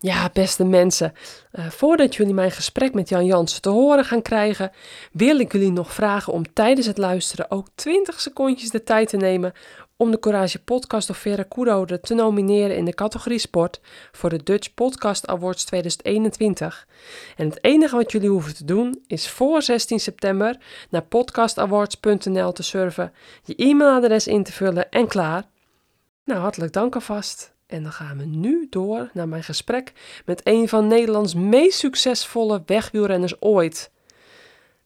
Ja, beste mensen, uh, voordat jullie mijn gesprek met Jan Jansen te horen gaan krijgen, wil ik jullie nog vragen om tijdens het luisteren ook 20 secondjes de tijd te nemen om de Courage Podcast of Veracruz te nomineren in de categorie sport voor de Dutch Podcast Awards 2021. En het enige wat jullie hoeven te doen is voor 16 september naar podcastawards.nl te surfen, je e-mailadres in te vullen en klaar. Nou, hartelijk dank alvast. En dan gaan we nu door naar mijn gesprek met een van Nederlands meest succesvolle wegwielrenners ooit.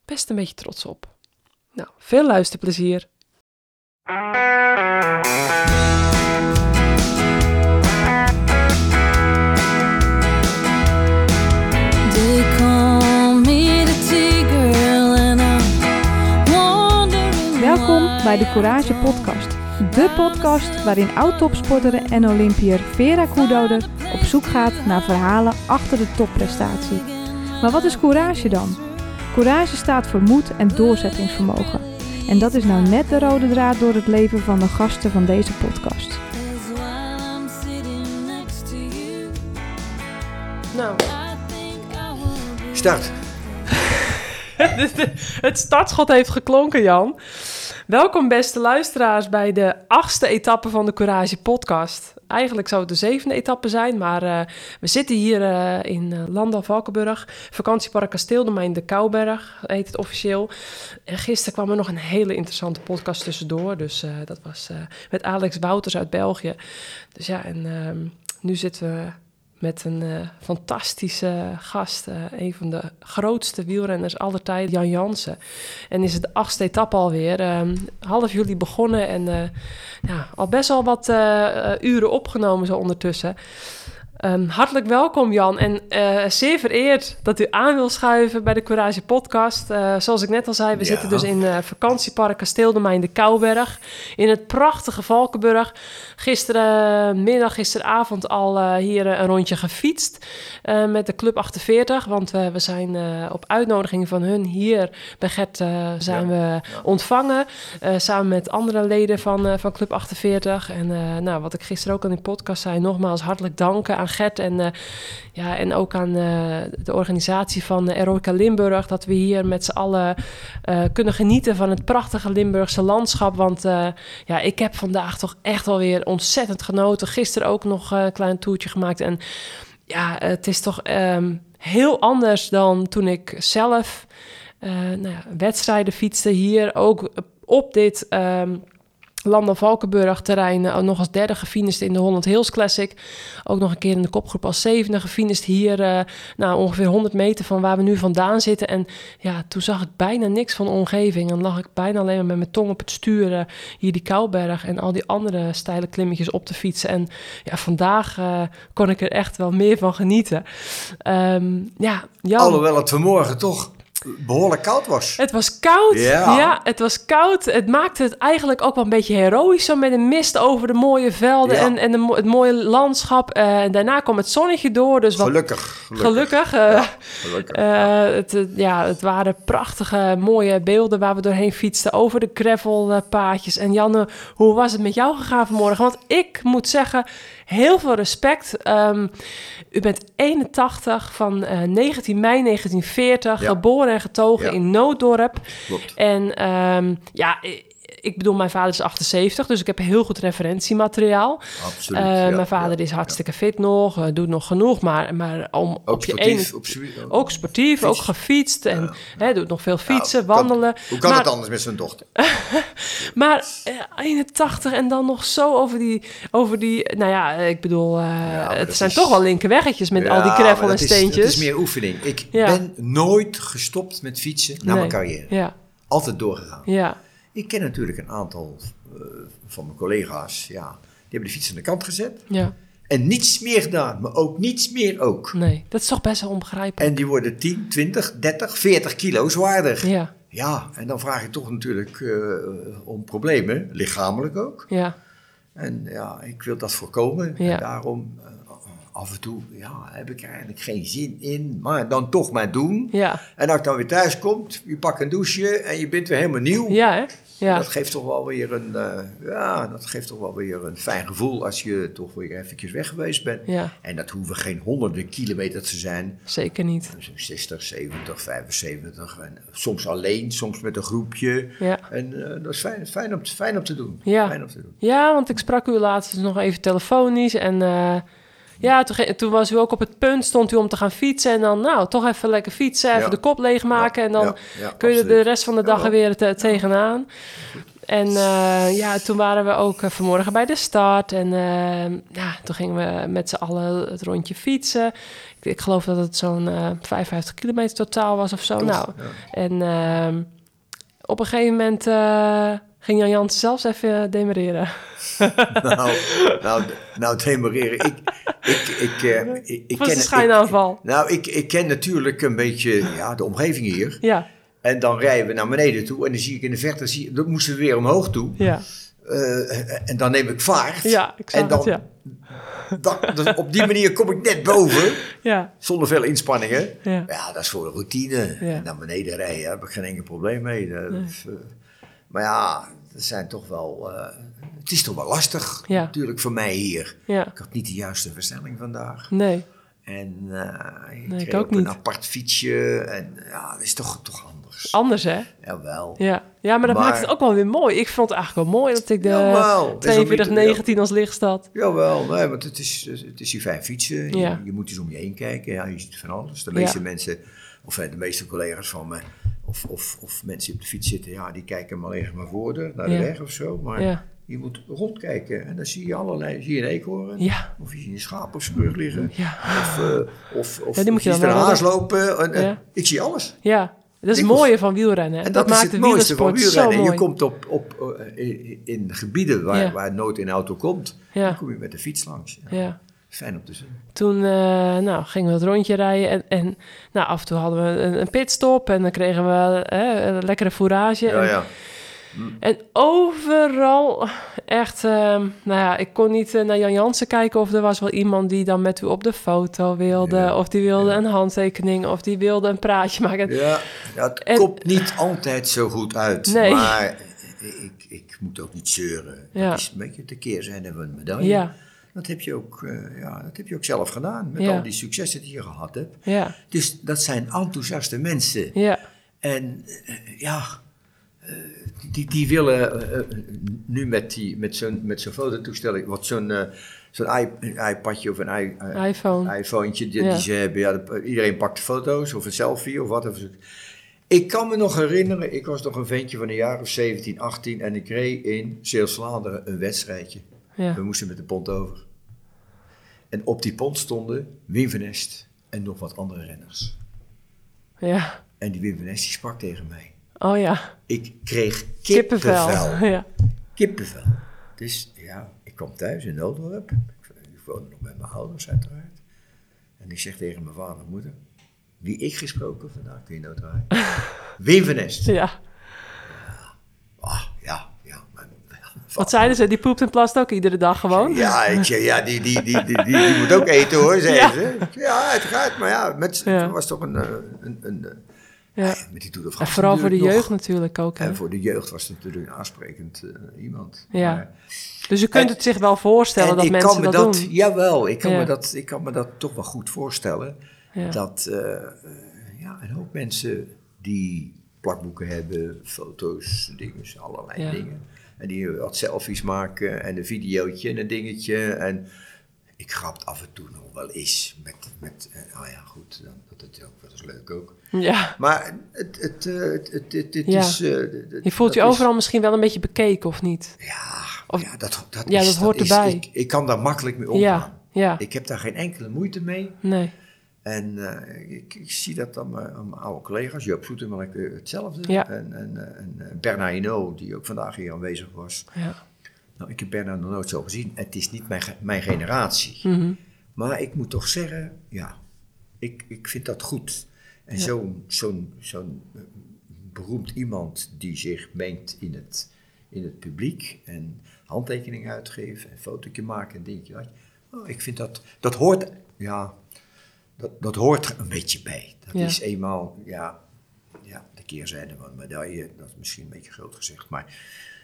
Best een beetje trots op. Nou, veel luisterplezier. Welkom bij de Courage Podcast. De podcast waarin oud-topsporter en Olympiër Vera Koedoder op zoek gaat naar verhalen achter de topprestatie. Maar wat is courage dan? Courage staat voor moed en doorzettingsvermogen. En dat is nou net de rode draad door het leven van de gasten van deze podcast. Nou, Start. het startschot heeft geklonken, Jan. Welkom beste luisteraars bij de achtste etappe van de Courage podcast. Eigenlijk zou het de zevende etappe zijn, maar uh, we zitten hier uh, in uh, Landal Valkenburg, vakantiepark Kasteeldomein de Kouberg heet het officieel. En gisteren kwam er nog een hele interessante podcast tussendoor, dus dat was met Alex Wouters uit België. Dus ja, en ehm, nu zitten we met een uh, fantastische gast. Uh, een van de grootste wielrenners aller tijden, Jan Jansen. En is het achtste etappe alweer. Um, half juli begonnen en uh, ja, al best wel wat uren opgenomen zo ondertussen. Um, hartelijk welkom Jan en uh, zeer vereerd dat u aan wil schuiven bij de Courage podcast. Uh, zoals ik net al zei, we ja. zitten dus in uh, vakantiepark Kasteeldomein de Kouberg in het prachtige Valkenburg. Gisterenmiddag, gisteravond al hier een rondje gefietst met de Club 48, want we zijn op uitnodiging van hun hier bij Gert zijn ja. we ontvangen, samen met andere leden van, van Club 48. En nou, wat ik gisteren ook aan die podcast zei, nogmaals hartelijk danken aan En, uh, ja, en ook aan uh, de organisatie van uh, Eroica Limburg. Dat we hier met z'n allen kunnen genieten van het prachtige Limburgse landschap. Want ja, ik heb vandaag toch echt wel weer ontzettend genoten. Gisteren ook nog een klein toertje gemaakt. En ja, het is toch um, heel anders dan toen ik zelf nou ja, wedstrijden fietste hier. Ook op dit... Um, Landal Valkenburg terrein nog als derde gefinist in de Holland Hills Classic. Ook nog een keer in de kopgroep als zevende gefinist hier, uh, nou, ongeveer 100 meter van waar we nu vandaan zitten. En ja, toen zag ik bijna niks van de omgeving. En lag ik bijna alleen maar met mijn tong op het sturen. Hier die Kouberg en al die andere steile klimmetjes op te fietsen. En ja, vandaag uh, kon ik er echt wel meer van genieten. Um, ja, Jan, Alhoewel het vanmorgen toch behoorlijk koud was. Het was koud. Ja. ja. het was koud. Het maakte het eigenlijk ook wel een beetje heroïs. Zo met een mist over de mooie velden ja. en, en de, het mooie landschap. Uh, en daarna kwam het zonnetje door. Dus wat, gelukkig. Gelukkig. gelukkig, uh, ja, gelukkig uh, het, ja, het waren prachtige, mooie beelden waar we doorheen fietsten. Over de gravelpaadjes. En Janne, hoe was het met jou gegaan vanmorgen? Want ik moet zeggen, heel veel respect. Um, u bent 81 van uh, 19 mei 1940, ja. geboren en getogen ja. in Nooddorp. Klopt. En um, ja, ik bedoel, mijn vader is 78, dus ik heb heel goed referentiemateriaal. Absoluut. Uh, ja, mijn vader ja, is hartstikke fit nog, uh, doet nog genoeg, maar, maar om ook op je sportief, ene, op z'n- ook sportief, ook gefietst en hè, doet nog veel fietsen, kan- wandelen. hoe kan maar, het anders met zijn dochter? Maar eh, 81 en dan nog zo over die, over die nou ja, ik bedoel, het zijn is- toch wel linkerweggetjes met al die maar en steentjes. Het is meer oefening. Ik ben nooit gestopt met fietsen na Nee. mijn carrière. Ja, Altijd doorgegaan. ja, Ik ken natuurlijk een aantal eh, van mijn collega's. Ja, die hebben de fiets aan de kant gezet. ja, En niets meer gedaan, maar ook niets meer ook. nee, dat is toch best wel onbegrijpelijk. En die worden 10, 20, 30, 40 kilo zwaarder. Ja, Ja, en dan vraag je toch natuurlijk eh, om problemen, lichamelijk ook. ja, En ja, ik wil dat voorkomen. Ja. En daarom, eh, af en toe ja, heb ik er eigenlijk geen zin in, maar dan toch maar doen. Ja, En als je dan weer thuis komt, je pakt een douche en je bent weer helemaal nieuw. ja hè? Ja, Dat geeft toch wel weer een, eh, ja, dat geeft toch wel weer een fijn gevoel als je toch weer eventjes weg geweest bent. ja, En dat hoeven geen honderden kilometers te zijn. zeker niet. Zo'n 60, 70, 75. En soms alleen, soms met een groepje. Ja. En eh, dat is fijn, fijn, om, fijn om te doen. Ja. Fijn om te doen. Ja, want ik sprak u laatst nog even telefonisch. En eh, ja, toen, toen was u ook op het punt, stond u om te gaan fietsen. En dan, nou, toch even lekker fietsen, even de kop leegmaken. En dan kun je de rest van de dag er weer te- tegenaan. En eh, ja, toen waren we ook eh, vanmorgen bij de start. En eh, ja, toen gingen we met z'n allen het rondje fietsen. Ik, ik geloof dat het zo'n eh 55 kilometer totaal was of zo. Nou, Ja. en ehm, op een gegeven moment eh, ging Jan Jans zelfs even demereren. nou, nou, nou, demereren. Ik, ik, ik, eh, ik, ken, schijnaanval. ik- nou, ik, ik ken natuurlijk een beetje ja, de omgeving hier. Ja, En dan rijden we naar beneden toe en dan zie ik in de verte, zie, dan moesten we weer omhoog toe. ja, Eh, en dan neem ik vaart. ja, ik en dan, het, ja. dan- dus op die manier kom ik net boven, Ja, zonder veel inspanningen. ja, Ja, dat is voor de routine. Ja. Naar beneden rijden, daar heb ik geen enkel probleem mee. Dat eh, maar ja, dat zijn toch wel, eh, het is toch wel lastig Ja. natuurlijk voor mij hier. ja. Ik had niet de juiste versnelling vandaag. Nee, En ik Nee, ik reed ook een apart fietsje. En ja, dat is toch, toch anders. hè? Jawel. Ja. ja, maar dat Maar- maakt het ook wel weer mooi. Ik vond het eigenlijk wel mooi dat ik de Jawel, het is ook niet- 4219 als licht had. Jawel, nee, want het is, het is hier fijn fietsen. Je, Ja. je moet eens om je heen kijken. Ja, je ziet van alles. De Ja. meeste mensen, of eh, de meeste collega's van me, of, of, of mensen die op de fiets zitten, ja, die kijken maar even naar voren, naar de Ja. weg of zo. Maar je moet rondkijken en dan zie je allerlei, zie je een eekhoorn. ja, Of je ziet een schaap op zijn rug liggen. ja. Of, eh, of, of, Ja, die moet je dan een lopen. En, Ja. Ik zie alles. Ja, dat is het mooie van wielrennen. En dat, dat, maakt het mooiste van wielrennen. mooi. Je komt op, op, eh, in, in gebieden waar, Ja. waar nooit een auto komt. Dan kom je met de fiets langs. Ja. ja. Fijn om te zien. Toen eh, nou, gingen we het rondje rijden en, en nou, af en toe hadden we een, een pitstop en dan kregen we eh, een lekkere fourage. Ja, en, en overal echt, ehm, nou ja, ik kon niet eh, naar Jan Jansen kijken of er was wel iemand die dan met u op de foto wilde, Ja, of die wilde ja. een handtekening, of die wilde een praatje maken. Ja, ja, het En- komt niet altijd zo goed uit. Nee. Maar ik, ik moet ook niet zeuren. Ja. Dat is een beetje de keerzijde van een medaille. Ja, Dat, heb je ook, eh, ja, dat heb je ook zelf gedaan. Met al die successen die je gehad hebt. ja, Dus dat zijn enthousiaste mensen. ja, En eh, ja, die, die willen eh, eh, nu met, die, met zo'n met zo'n fototoestel, wat zo'n eh, zo'n iPadje of een i, iPhone. iPhonetje die, Ja. die ze hebben. Ja, de- iedereen pakt foto's of een selfie of wat. Of, ik kan me nog herinneren, ik was nog een ventje van een jaar of 17, 18 en ik reed in Zeeuws-Vlaanderen een wedstrijdje. Ja, We moesten met de pont over. En op die pont stonden Wim van Est en nog wat andere renners. ja. En die Wim van Est die sprak tegen mij. Oh ja, Ik kreeg kippenvel. kippenvel. Ja, Kippenvel. Dus ja, ik kwam thuis in Noodorp. Ik woonde nog met mijn ouders uiteraard. En ik zeg tegen mijn vader en moeder, wie ik gesproken vandaag, kun je nou draaien? Wim van Est. ja. Ah, ja, ja. Mijn, Wat zeiden ze? Die poept en plast ook iedere dag gewoon? Ja, ik zeg, ja die, die, die, die, die, die moet ook eten hoor, zei Ja. ze. Ja, het gaat, maar ja, met, Ja. het was toch een, eh, een, een, een Ja. met die Tour de En vooral voor de jeugd natuurlijk ook. Hè? En voor de jeugd was het natuurlijk een aansprekend eh, iemand. Ja. Maar- Dus je kunt En- het zich wel voorstellen en dat mensen me dat, dat, doen. Jawel, ik kan, Ja. me dat, ik kan me dat toch wel goed voorstellen. Ja. Dat eh, eh, ja, een hoop mensen die plakboeken hebben, foto's, dingen, allerlei dingen. En die wat selfies maken en een videootje en een dingetje. En ik grap af en toe nog wel eens met, met eh, oh ja goed, dan, dat is ook wel eens leuk ook. Ja. Maar het, het, eh, het, het, het, het Ja. is... eh, het- Je voelt je is- overal misschien wel een beetje bekeken of niet? Ja, Of- ja, dat, dat, Ja, is, dat hoort erbij. Ik, ik kan daar makkelijk mee omgaan. Ja, ja. Ik heb daar geen enkele moeite mee. Nee. En eh, ik, ik zie dat aan mijn, aan mijn oude collega's. Joop Soetemelk eh, hetzelfde. Ja. En, en, en Bernard Hinault, die ook vandaag hier aanwezig was. Ja. Nou, ik heb Bernard nog nooit zo gezien. Het is niet mijn, mijn generatie. Mhm. Maar ik moet toch zeggen, ja, ik, ik vind dat goed. En Ja. zo'n zo'n zo'n eh, beroemd iemand die zich mengt in het, in het publiek en handtekeningen uitgeven en fotootje maken en dingetje. dat- Oh, ik vind dat, dat hoort, ja, dat, dat hoort er een beetje bij. Dat Ja. is eenmaal, ja, ja, de keerzijde van een medaille, dat is misschien een beetje groot gezegd, maar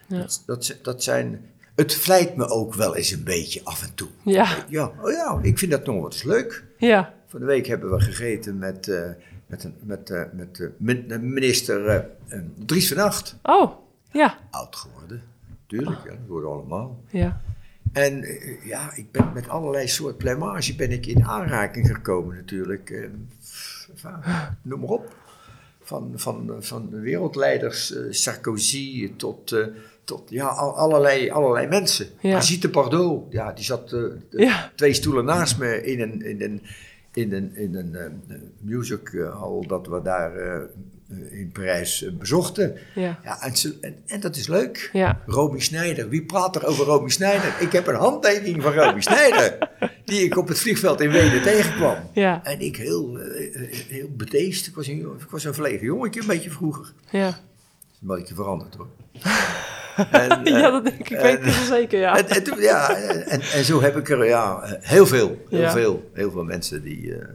Ja. dat, dat, dat zijn, het vlijt me ook wel eens een beetje af en toe. Ja, Ja, oh ja, ik vind dat nog wel eens leuk. ja, Van de week hebben we gegeten met, eh, met, een, met, eh, met eh, minister eh, Dries van Acht. oh, ja, Oud geworden, tuurlijk, ja, dat worden allemaal. ja, En ja, ik ben met allerlei soort plemage ben ik in aanraking gekomen natuurlijk. Enfin, noem maar op. Van, van, van wereldleiders, Sarkozy tot, tot ja, al- allerlei, allerlei mensen. Ja. Brigitte Bardot, ja, die zat Ja. twee stoelen naast me in een, in een, in een, in een eh, music hall dat we daar eh, in Parijs eh, bezochten. ja, Ja, en, ze- en, en dat is leuk. ja, Romy Snijder. Wie praat er over Romy Snijder? Ik heb een handtekening van Romy Snijder. Die ik op het vliegveld in Wenen tegenkwam. ja, En ik heel, eh, eh, heel bedeesd. Ik was, een, ik was een verlegen jongetje, een beetje vroeger. ja. Maar ik je veranderd hoor. En, eh, Ja, dat denk ik, ik weet het wel zeker, ja. en, en, toen- ja, en, en zo heb ik er ja, eh, heel veel, heel Ja. veel, heel veel mensen die, eh,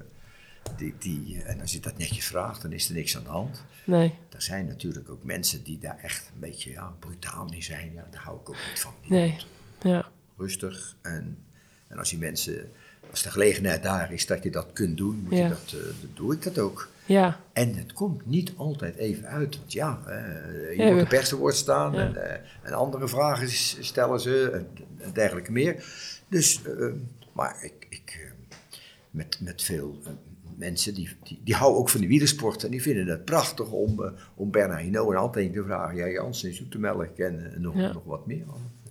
die, die, eh, en als je dat netjes vraagt, dan is er niks aan de hand. Nee, Er zijn natuurlijk ook mensen die daar echt een beetje ja, brutaal in zijn. Ja, daar hou ik ook niet van. nee, ja, Rustig. En, en als die mensen, als de gelegenheid daar is dat je dat kunt doen, moet Ja. je dat, eh, dan doe ik dat ook. Ja, En het komt niet altijd even uit. Want ja, eh, je Ja, moet we- op pers te woord staan. Ja. En, eh, en andere vragen stellen ze. En, en dergelijke meer. Dus, eh, maar ik, ik met, met veel mensen, die, die, die houden ook van de wielersport. En die vinden het prachtig om, om Bernard Hinault een handtekening te vragen. Ja, Jansen, Zoetemelk en nog, Ja. nog wat meer.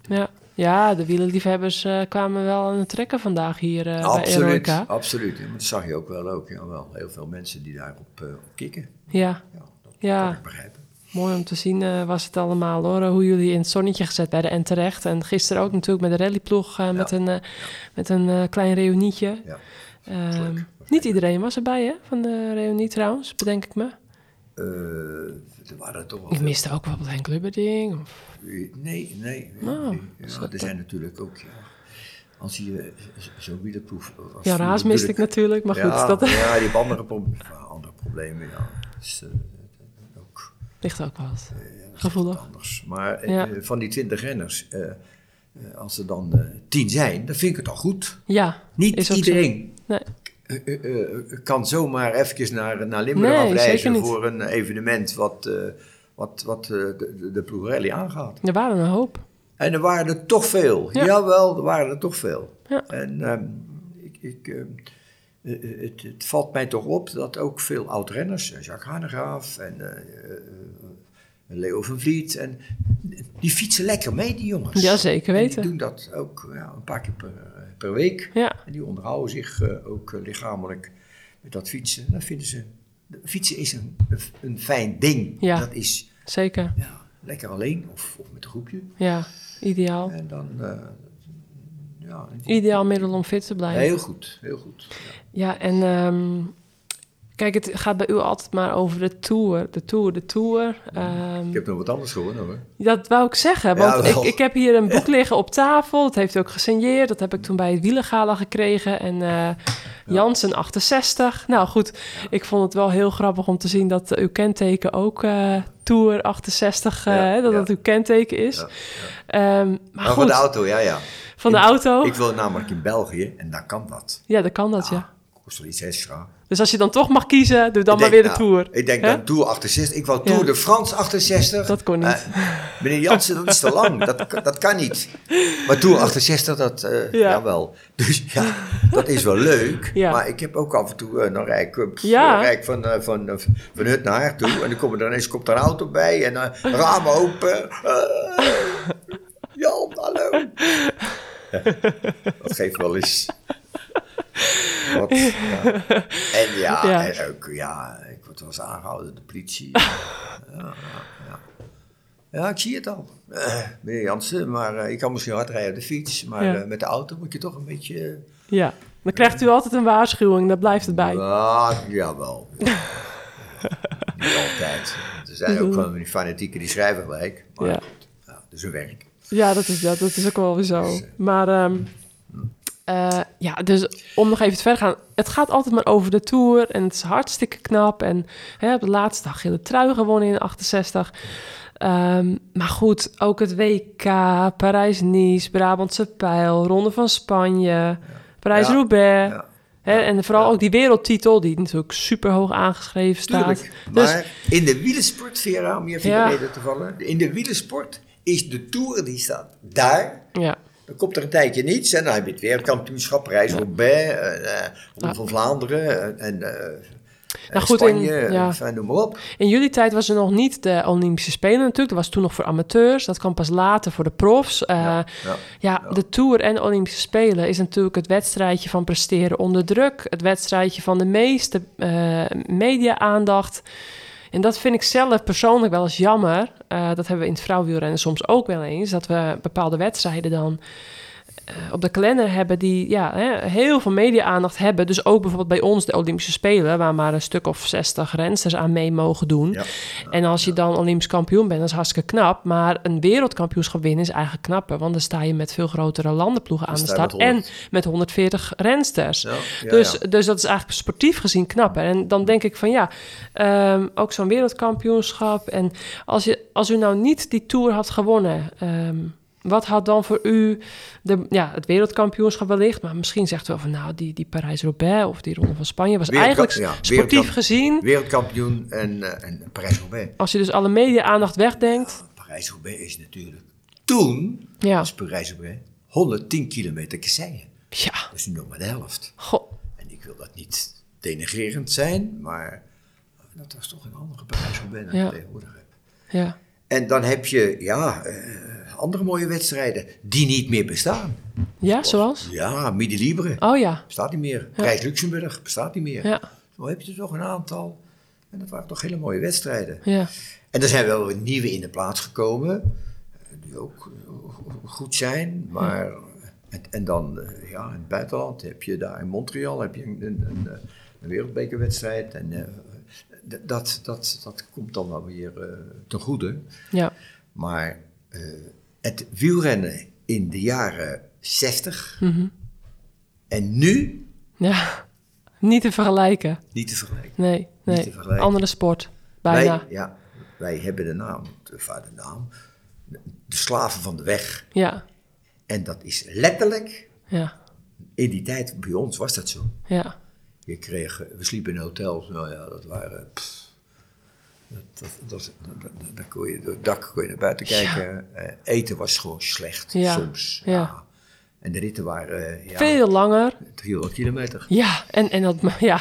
ja. Ja, de wielerliefhebbers eh, kwamen wel aan het trekken vandaag hier eh, bij absoluut, Eroica. absoluut. Dat zag je ook wel. Ook, ja, wel. Heel veel mensen die daarop eh, op kikken. Ja, Ja, dat Ja. kan ik begrijpen. mooi om te zien was het allemaal hoor. Hoe jullie in het zonnetje gezet werden en terecht. En gisteren ook natuurlijk met de rallyploeg met, een, met een klein reunietje. Ja. Ehm, niet iedereen was erbij hè, van de reunie trouwens, bedenk ik me. Er waren toch wel Ik miste ook wel Henk Lubberding. Of... Nee, nee. Oh, nee. Ja, dat er zijn natuurlijk ook, ja, als je z- zo'n wielerproef... als Ja, Raas miste ik natuurlijk, maar goed, ja, dat Ja, die heeft andere, pro- ja, andere problemen, ja. Dus, eh, ook ligt ook wel wat. eh, Gevoelig. anders. Maar eh, van die twintig renners, eh, eh, als er dan eh, tien zijn, dan vind ik het al goed. Ja, Niet iedereen zo. Nee, eh, eh, eh, kan zomaar even naar, naar Limburg Nee, afreizen voor een evenement wat, eh, wat, wat eh, de, de, aangaat. er waren een hoop. En er waren er toch veel. Ja. Jawel, er waren er toch veel. Ja. En ehm, ik, ik, ehm, eh, eh, het, het valt mij toch op dat ook veel oud-renners, Jacques Hanegraaf en Leo van Vliet, en, die fietsen lekker mee, die jongens. Ja, zeker En weten. die doen dat ook ja, een paar keer per, per week. Ja, En die onderhouden zich ook lichamelijk met dat fietsen. Dat vinden ze. Fietsen is een, een fijn ding. Ja. Dat is zeker. ja, lekker alleen of, of met een groepje. Ja, ideaal. En dan, eh, ja, Ideaal middel om fit te blijven. heel goed, heel goed. Ja, en ehm, kijk, het gaat bij u altijd maar over de tour, de tour, de tour. Ehm, Ik heb nog wat anders gewonnen hoor. dat wou ik zeggen, want Ja, ik, ik heb hier een boek liggen op tafel. Dat heeft u ook gesigneerd. Dat heb ik toen bij het wielengala gekregen. En eh Jansen 68. Nou goed, ik vond het wel heel grappig om te zien dat uw kenteken ook eh, Tour 68, eh, Ja, dat ja. dat uw kenteken is. Ehm, maar goed, van de auto, ja, ja. van de In- auto. Ik wil namelijk in België en daar kan dat. Ja, dat kan dat, ja. Kost wel iets extra. Dus als je dan toch mag kiezen, doe dan Ik maar denk, weer de nou, Tour. Ik denk Hè? dan Tour 68. Ik wou Tour Ja. de France 68. Dat kon niet. Eh, meneer Jansen, dat is te lang. Dat, kan- dat kan niet. Maar Tour 68, dat, eh Ja. jawel. Dus ja, dat is wel leuk. Ja. Maar ik heb ook af en toe, eh, dan rijd ik van, van, van hut naar haar toe. En dan komt er ineens komt er een auto bij. En dan ramen open. Jan, hallo. Dat geeft wel eens... Wat, ja. En ja, Ja. en ook, ja, ik word wel eens aangehouden door de politie. ja, ja, ja. ja, ik zie het al. Eh, meneer Jansen, maar eh, ik kan misschien hard rijden op de fiets. Maar Ja. eh, met de auto moet je toch een beetje... Ja, dan krijgt u altijd een waarschuwing, daar blijft het bij. Ah, jawel. Niet altijd. Er zijn ook gewoon die fanatieken die schrijven gelijk. Maar Ja. goed, ja, dat is hun werk. Ja, dat is, dat, dat is ook wel weer zo. Maar ehm, eh, ja, dus om nog even te verder gaan. Het gaat altijd maar over de Tour. En het is hartstikke knap. En hè, op de laatste dag de trui gewonnen in 68. Ehm, maar goed, ook het WK, Parijs-Nice, Brabantse Pijl, Ronde van Spanje, Parijs-Roubaix. Ja. Hè, en vooral ook die wereldtitel, die natuurlijk super hoog aangeschreven staat. Tuurlijk. Dus- Maar in de wielersport, Vera, om je even Ja. te vallen. In de wielersport is de Tour, die staat daar. Ja, Dan komt er een tijdje niets en dan heb je het wereldkampioenschap, Parijs-Roubaix, eh, eh, Ronde van Vlaanderen en, en eh, Nou goed, in- Spanje, ja. enfin, noem maar op. In jullie tijd was er nog niet de Olympische Spelen natuurlijk. Dat was toen nog voor amateurs. Dat kwam pas later voor de profs. Eh, ja, ja. de Tour en de Olympische Spelen is natuurlijk het wedstrijdje van presteren onder druk. Het wedstrijdje van de meeste eh, media-aandacht. En dat vind ik zelf persoonlijk wel eens jammer. Eh, dat hebben we in het vrouwenwielrennen soms ook wel eens. Dat we bepaalde wedstrijden dan op de kalender hebben die ja, hè, heel veel media-aandacht hebben. Dus ook bijvoorbeeld bij ons de Olympische Spelen, waar maar een stuk of 60 rensters aan mee mogen doen. Ja. En als je dan Olympisch kampioen bent, dat is hartstikke knap. Maar een wereldkampioenschap winnen is eigenlijk knapper. Want dan sta je met veel grotere landenploegen aan de start. met En 100. met 140 rensters. Ja, ja, dus, dus dat is eigenlijk sportief gezien knapper. En dan denk ik van ja, ehm, ook zo'n wereldkampioenschap. En als, je, als u nou niet die Tour had gewonnen... ehm, wat had dan voor u de, ja, het wereldkampioenschap wellicht? Maar misschien zegt u wel van nou, die, die Parijs-Roubaix of die Ronde van Spanje was eigenlijk ja, sportief gezien. Wereldkampioen en, eh, en Parijs-Roubaix. Als je dus alle media-aandacht wegdenkt. Parijs-Roubaix is natuurlijk toen, Ja, was Parijs-Roubaix, 110 kilometer kasseien. ja. Dat is nu nog maar de helft. Goh, En ik wil dat niet denigrerend zijn, maar dat was toch een andere Parijs-Roubaix dan Ja. ik tegenwoordig heb. ja. En dan heb je, ja, eh, andere mooie wedstrijden die niet meer bestaan. Ja, zoals? Ja, Midi Libre, Oh ja, bestaat niet meer. Prijs Luxemburg, bestaat niet meer. ja, Zo heb je er toch een aantal. En dat waren toch hele mooie wedstrijden. ja. En er zijn wel weer nieuwe in de plaats gekomen, eh, die ook eh, goed zijn, maar... En, en dan, ja, in het buitenland heb je daar in Montreal heb je een, een, een, een wereldbekerwedstrijd. En dat, dat, dat komt dan wel weer eh, ten goede. ja. Maar eh, het wielrennen in de jaren 60 Mhm. en nu Ja, niet te vergelijken. niet te vergelijken. Nee, nee. vergelijken. Andere sport. Bijna. Wij, ja, wij hebben de naam, de, de naam, de slaven van de weg. Ja, En dat is letterlijk, ja, in die tijd bij ons was dat zo. ja. Je kreeg, we sliepen in hotels, nou ja, dat waren. pff, dat, dat, dat, dat, kon je, door het dak kon je naar buiten kijken. Eh, eten was gewoon slecht, Ja, soms. ja. En de ritten waren eh, ja, Veel langer. 300 kilometer. Ja, en, en, dat, ja.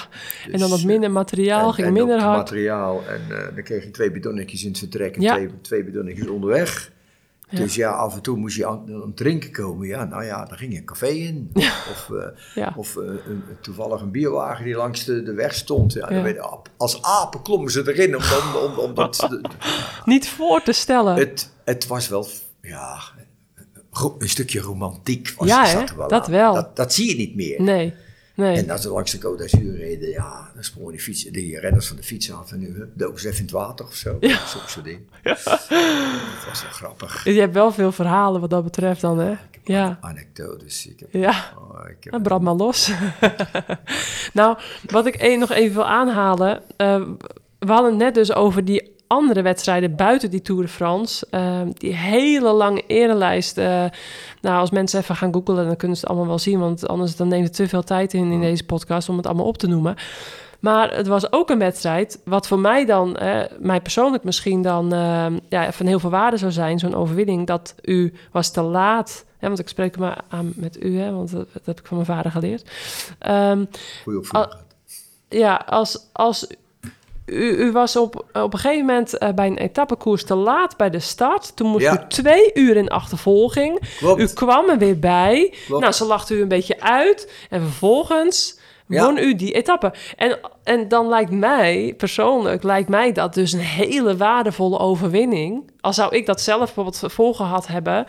en dan wat minder materiaal, En- ging en minder hard. materiaal. En eh, dan kreeg je twee bidonnetjes in het vertrek en twee, twee bidonnetjes onderweg. Ja. Dus ja, af en toe moest je aan, drinken komen. Ja, nou ja, dan ging je een café in. Of, eh, Ja. of eh, een, toevallig een bierwagen die langs de, de weg stond. Ja, dan werd ap- als apen klommen ze erin. Om, om, om, om dat, de- Niet voor te stellen. het, het was wel, ja, een stukje romantiek. Was, Ja, zat er wel Dat aan. wel. Dat, dat zie je niet meer. Nee, nee. En als ze langs de Côte d'Azur reden, ja, dan sprongen die, fiets, die renners van de fiets af en nu doken ze even in het water of zo. Ja. Zo'n soort ding. Dat was wel grappig. Je hebt wel veel verhalen wat dat betreft dan, hè? Ik heb Ja, anekdotes. Ik heb, ja. oh, ik heb Nou, brand maar los. nou, wat ik nog even wil aanhalen. eh, we hadden het net dus over die andere wedstrijden buiten die Tour de France. eh, die hele lange erenlijst. eh, nou, als mensen even gaan googlen, dan kunnen ze het allemaal wel zien. Want anders dan neemt het te veel tijd in in deze podcast om het allemaal op te noemen. Maar het was ook een wedstrijd wat voor mij dan, eh, mij persoonlijk misschien dan eh, ja, van heel veel waarde zou zijn, zo'n overwinning, dat u was te laat. Hè, want ik spreek maar aan met u, hè, want dat, dat heb ik van mijn vader geleerd. Ehm, goede opvoeding ja, als, als u, u was op, op een gegeven moment eh, bij een etappekoers te laat bij de start. Toen moest Ja. u twee uur in achtervolging. Klopt. U kwam er weer bij. Klopt. Nou, ze lachte u een beetje uit. En vervolgens Ja. won u die etappe. En, en dan lijkt mij, persoonlijk, lijkt mij dat dus een hele waardevolle overwinning. Al zou ik dat zelf bijvoorbeeld volgehad hebben...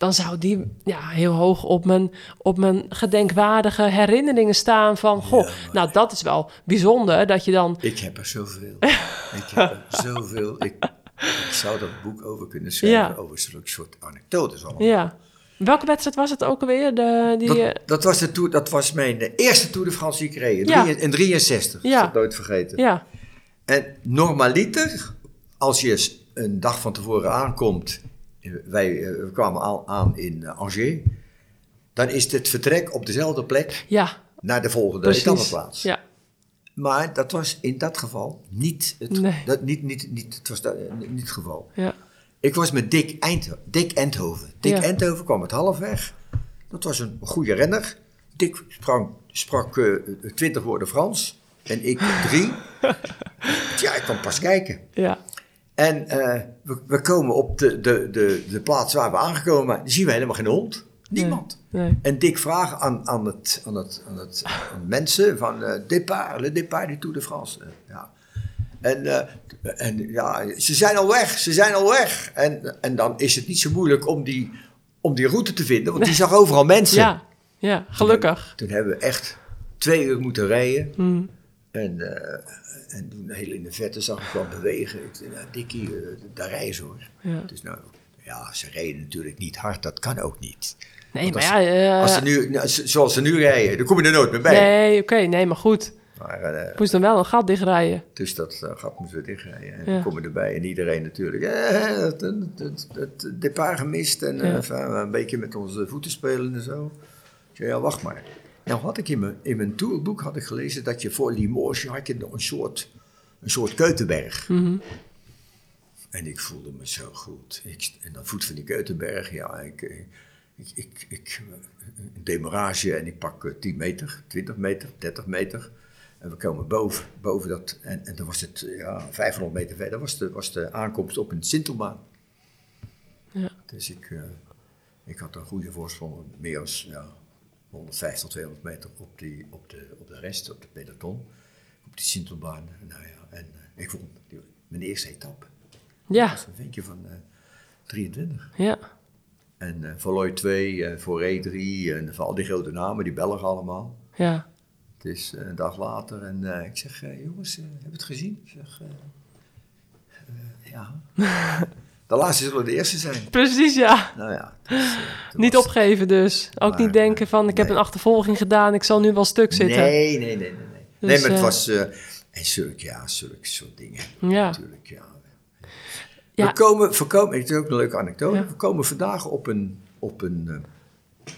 dan zou die ja, heel hoog op mijn, op mijn gedenkwaardige herinneringen staan van... Goh, nou dat is wel bijzonder dat je dan... Ik heb er zoveel. ik heb er zoveel. Ik, ik zou dat boek over kunnen schrijven, Ja. over zulke soort anekdotes allemaal. Ja, Welke wedstrijd was het ook alweer? De, die, Dat, dat, was de tour, dat was mijn eerste Tour de France die ik reed. In, Ja. drie- in 63. Ja. Dat nooit vergeten. ja, En normaliter, als je een dag van tevoren aankomt, wij eh, we kwamen aan, aan in eh, Angers, dan is het vertrek op dezelfde plek ja, naar de volgende etappeplaats. Ja, Maar dat was in dat geval niet het, Nee. dat, niet, niet, niet, het, was dat, eh, niet het geval. ja, Ik was met Dick, Eind, Dick Endhoven. Dick Ja. Endhoven kwam het halfweg. Dat was een goede renner. Dick sprang, sprak twintig woorden Frans en ik drie. ja, ik kwam pas kijken. ja, En eh, we, we komen op de, de, de, de plaats waar we aangekomen waren. zien we helemaal geen hond. Niemand. nee. En Dick vraagt aan, aan, het, aan, het, aan, het, aan mensen van eh départ, le départ du Tour de France. Eh, ja. En, en ja, ze zijn al weg, ze zijn al weg. En, en dan is het niet zo moeilijk om die, om die route te vinden, want die zag overal mensen. Ja, ja, gelukkig. Toen hebben we echt twee uur moeten rijden. Mm. En, eh, en toen heel in de vette zag ik wel bewegen. Ik zei, nou, Dikkie, eh, daar rijden ze hoor. Ja. Dus nou, ja, ze reden natuurlijk niet hard, dat kan ook niet. Nee, Want maar als- ja... eh, Als ze nu, nou, zoals ze nu rijden, dan kom je er nooit meer bij. nee, oké, nee, maar goed. Maar, eh, Moest dan wel een gat dichtrijden. dus dat eh, gat moeten we dichtrijden. En Ja. dan komen we erbij en iedereen natuurlijk. eh, het, het départ gemist en eh, Ja. een beetje met onze voeten spelen en zo. Ik zei, ja, wacht maar. Nou had ik in mijn, in mijn had ik gelezen dat je voor Limoges had je een soort, een soort Keutenberg. Mhm. En ik voelde me zo goed. Ik, en dan voet van die Keutenberg, ja, ik, eh, ik, ik, ik, een demarage en ik pak eh, 10 meter, 20 meter, 30 meter. En we komen boven, boven dat, en, en dan was het eh, ja, 500 meter verder, was de, was de aankomst op een Sintelbaan. Ja. Dus ik, eh, ik had een goede voorsprong, meer dan ja, 150, 200 meter op, die, op, de, op de rest, op de peloton, op die Sintelbaan. Nou ja, en eh, ik vond die, mijn eerste etappe. Dat Ja, was een ventje van eh 23. ja, En eh Valois 2, eh Foré 3 en van al die grote namen, die Belgen allemaal. ja. Het is eh, een dag later en eh, ik zeg, eh, jongens, eh, heb je het gezien? Ik zeg, eh, eh, ja. de laatste zullen de eerste zijn. Precies, ja. Nou ja. is, eh, Niet was- opgeven dus. Ook Maar, niet denken van, ik heb een achtervolging gedaan, ik zal nu wel stuk zitten. Nee, nee, nee, nee. Nee, nee Dus, maar het eh, was, eh en zulke, ja, zulke soort dingen. Ja. Natuurlijk, ja. Ja. We komen, we komen, het is ook een leuke anekdote. Ja. We komen vandaag op een, op een, eh,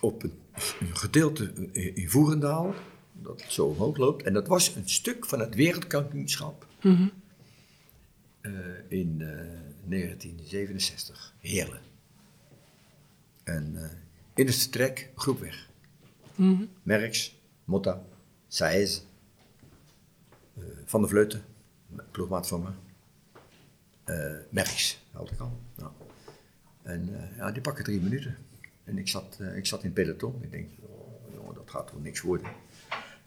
op een, een gedeelte in Voerendaal, dat zo omhoog loopt. En dat was een stuk van het wereldkampioenschap Mhm. eh, in eh, 1967. Heerlen. En eh, in het vertrek, groep weg. Mhm. Merks, Motta, Saez, eh, Van der Vleuten, ploegmaat van me. eh Merks, had ik al. Nou. En eh, ja, die pakken drie minuten. En ik zat, eh, ik zat in het peloton. Ik denk, oh, jongen, dat gaat toch niks worden.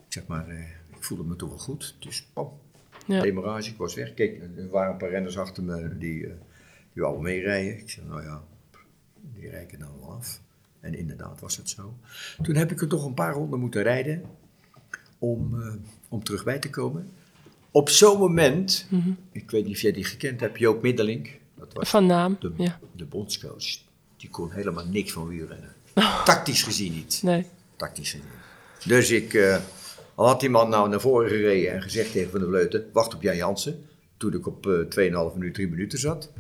Ik zeg maar, eh, ik voelde me toch wel goed. Dus pam, Ja. demarage, ik was weg. Kijk, er waren een paar renners achter me die, eh die wouden meerijden. Ik zei, nou ja, die rijken nou wel af. En inderdaad was het zo. Toen heb ik er toch een paar ronden moeten rijden om, eh, om terug bij te komen. Op zo'n moment, Mhm. ik weet niet of jij die gekend hebt, Joop Middelink. Dat was Van naam, de, ja. de bondscoach. Die kon helemaal niks van wielrennen. Tactisch gezien niet. Nee. Tactisch gezien. Dus ik, eh, al had die man nou naar voren gereden en gezegd tegen Van der Vleuten, wacht op Jan Jansen. Toen ik op eh 2,5 minuut, 3 minuten zat.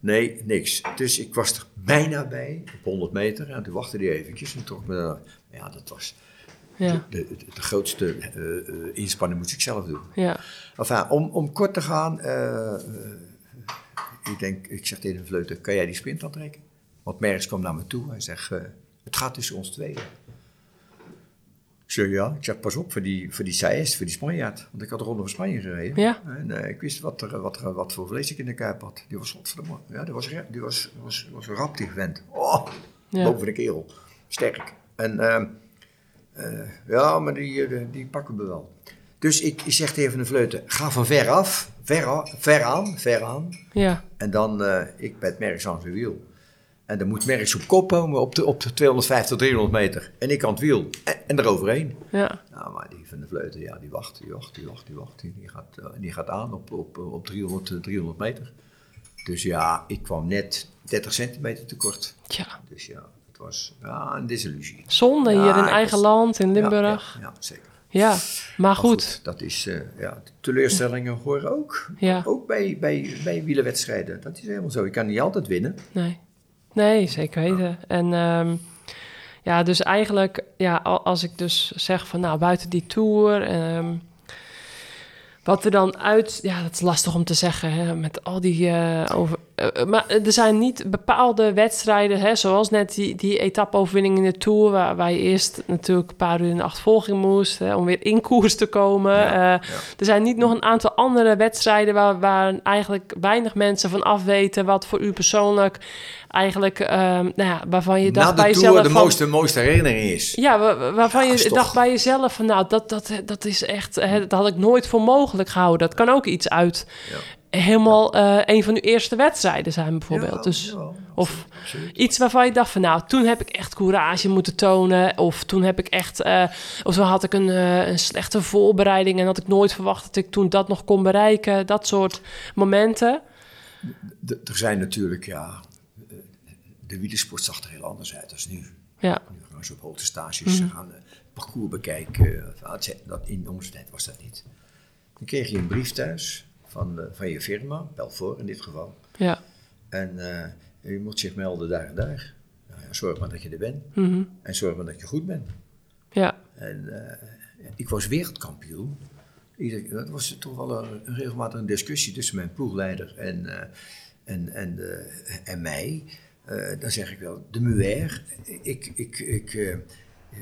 Nee, niks. Dus ik was er bijna bij, op 100 meter. En toen wachtte hij eventjes en trok me daar. Ja, dat was Ja, de, de, de grootste eh, eh, inspanning moest ik zelf doen. ja, Enfin, om, om kort te gaan, ik denk, ik zeg tegen de Vleuten, kan jij die sprint aantrekken? Want Merks kwam naar me toe en zegt, het gaat tussen ons tweeën. Ik zeg, ja, ik zeg, pas op voor die, voor die Saez, voor die Spanjaard. Want ik had de van Spanje gereden. Ja. En eh, ik wist wat, er, wat, er, wat voor vlees ik in de kuip had. Die was, godverdomme, ja, die was, re- die was, was, was rap, die vent. Oh, Ja. boven de kerel. Sterk. En ehm, eh, ja, maar die, eh, die pakken we wel. Dus ik, ik zeg tegen de Vleuten, ga van ver af, ver, af, ver aan, ver aan. ja, En dan, ik ben het Merks aan zijn wiel. En dan moet Merks op kop komen op de, op de 250, 300 meter. En ik aan het wiel. En, en eroverheen. ja, Nou, maar die van de Vleuten, ja, die wacht, die wacht, die wacht, die wacht. Die, gaat, eh, die gaat aan op, op, op 300, eh, 300 meter. Dus ja, ik kwam net 30 centimeter tekort. Tja, Dus ja, het was ja, een desillusie. zonde Ja, hier in eigen was- land, in Ja, Limburg. Ja, ja, zeker. Ja, maar Maar goed. dat is, eh, ja, teleurstellingen horen ook. Ja. Ook bij, bij, bij wielerwedstrijden. Dat is helemaal zo. Je kan niet altijd winnen. Nee, nee zeker weten. En ehm, ja, dus eigenlijk, ja, al- als ik dus zeg van nou, buiten die tour. ehm, wat er dan uit, ja, dat is lastig om te zeggen, hè, met al die eh, over. Eh, maar er zijn niet bepaalde wedstrijden, hè, zoals net die, die etappe-overwinning in de Tour, waar, waar je eerst natuurlijk een paar uur in de achtervolging moest, hè, om weer in koers te komen. Ja, Eh, ja. Er zijn niet nog een aantal andere wedstrijden waar, waar eigenlijk weinig mensen van af weten, wat voor u persoonlijk eigenlijk, ehm, nou ja, waarvan je dacht Na bij jezelf de van- mooiste, mooiste herinnering is. ja, wa- wa- waarvan Ja, je toch- dacht bij jezelf van, nou, dat, dat, dat is echt, hè, dat had ik nooit voor mogelijk gehouden. Dat kan ook iets uit Ja. Helemaal eh, een van uw eerste wedstrijden zijn bijvoorbeeld. Ja, dus of absoluut. iets waarvan je dacht van, nou, toen heb ik echt courage moeten tonen. Of toen heb ik echt, eh, of toen had ik een, eh, een slechte voorbereiding en had ik nooit verwacht dat ik toen dat nog kon bereiken. Dat soort momenten. De- er zijn natuurlijk, ja, de wielersport zag er heel anders uit dan nu. Ja, Nu gaan ze op hoogte stages, ze gaan het parcours bekijken. Zijn- dat, in onze tijd was dat niet. Dan kreeg je een brief thuis van, de- van je firma, Belfort in dit geval. ja, En eh, je moet zich melden daar en daar. Nou ja, zorg maar dat je er bent. mhm, En zorg maar dat je goed bent. ja, En eh, ik was wereldkampioen. Ieder, dat was toch wel een, een regelmatig een discussie tussen mijn ploegleider en, eh, en, en, eh, en mij. Eh, dan zeg ik wel, de Muer, ik, ik, ik, eh,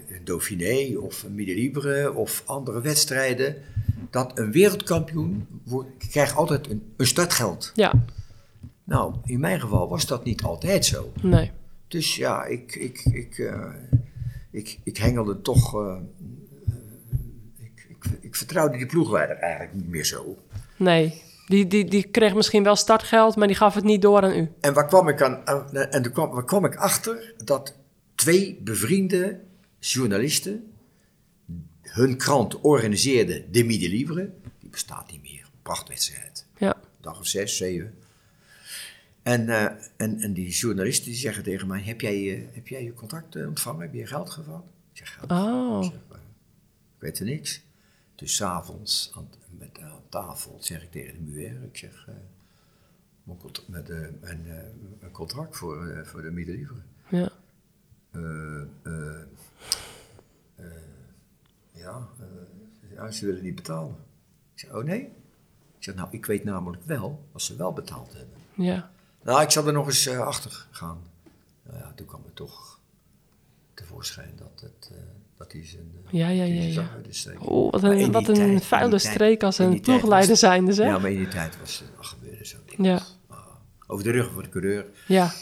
een Dauphiné of een Midi Libre of andere wedstrijden, dat een wereldkampioen krijgt altijd een, een startgeld. ja, Nou, in mijn geval was dat niet altijd zo. nee, Dus ja, ik, ik, ik, eh, ik, ik hengelde toch. eh, eh, ik, ik, ik vertrouwde die ploegleider eigenlijk niet meer zo. nee. Die, die, die kreeg misschien wel startgeld, maar die gaf het niet door aan u. En waar kwam ik, aan, en toen kwam, waar kwam ik achter dat twee bevriende journalisten hun krant organiseerden, de Midi Libre. Die bestaat niet meer. Prachtwedstrijd. Ja, dag of zes, zeven. En, eh, en, en die journalisten die zeggen tegen mij, heb jij, eh, heb jij je contract eh, ontvangen? Heb je geld gehad? Ik zeg, geld? Oh. Ik, zeg, "Eh, ik weet er niks. Dus s'avonds aan, met, aan tafel zeg ik tegen de muur, ik zeg, mijn, cont- met, mijn, mijn contract voor, voor de ja, Eh, eh, eh, ja, eh, ja, ze willen niet betalen. Ik zeg, oh nee? Ik zeg, nou, ik weet namelijk wel als ze wel betaald hebben. ja, Nou, ik zal er nog eens eh, achter gaan. Nou ja, toen kwam het toch tevoorschijn dat, het, eh, dat hij zijn, Ja, ja, ja, ja. Oeh, wat een, wat een tijd- vuile streek als een ploegleider zijnde, zeg. Ja, maar in die tijd was het, ach, gebeurde zo dingen. Ja. Ah, over de rug van de coureur, Ja,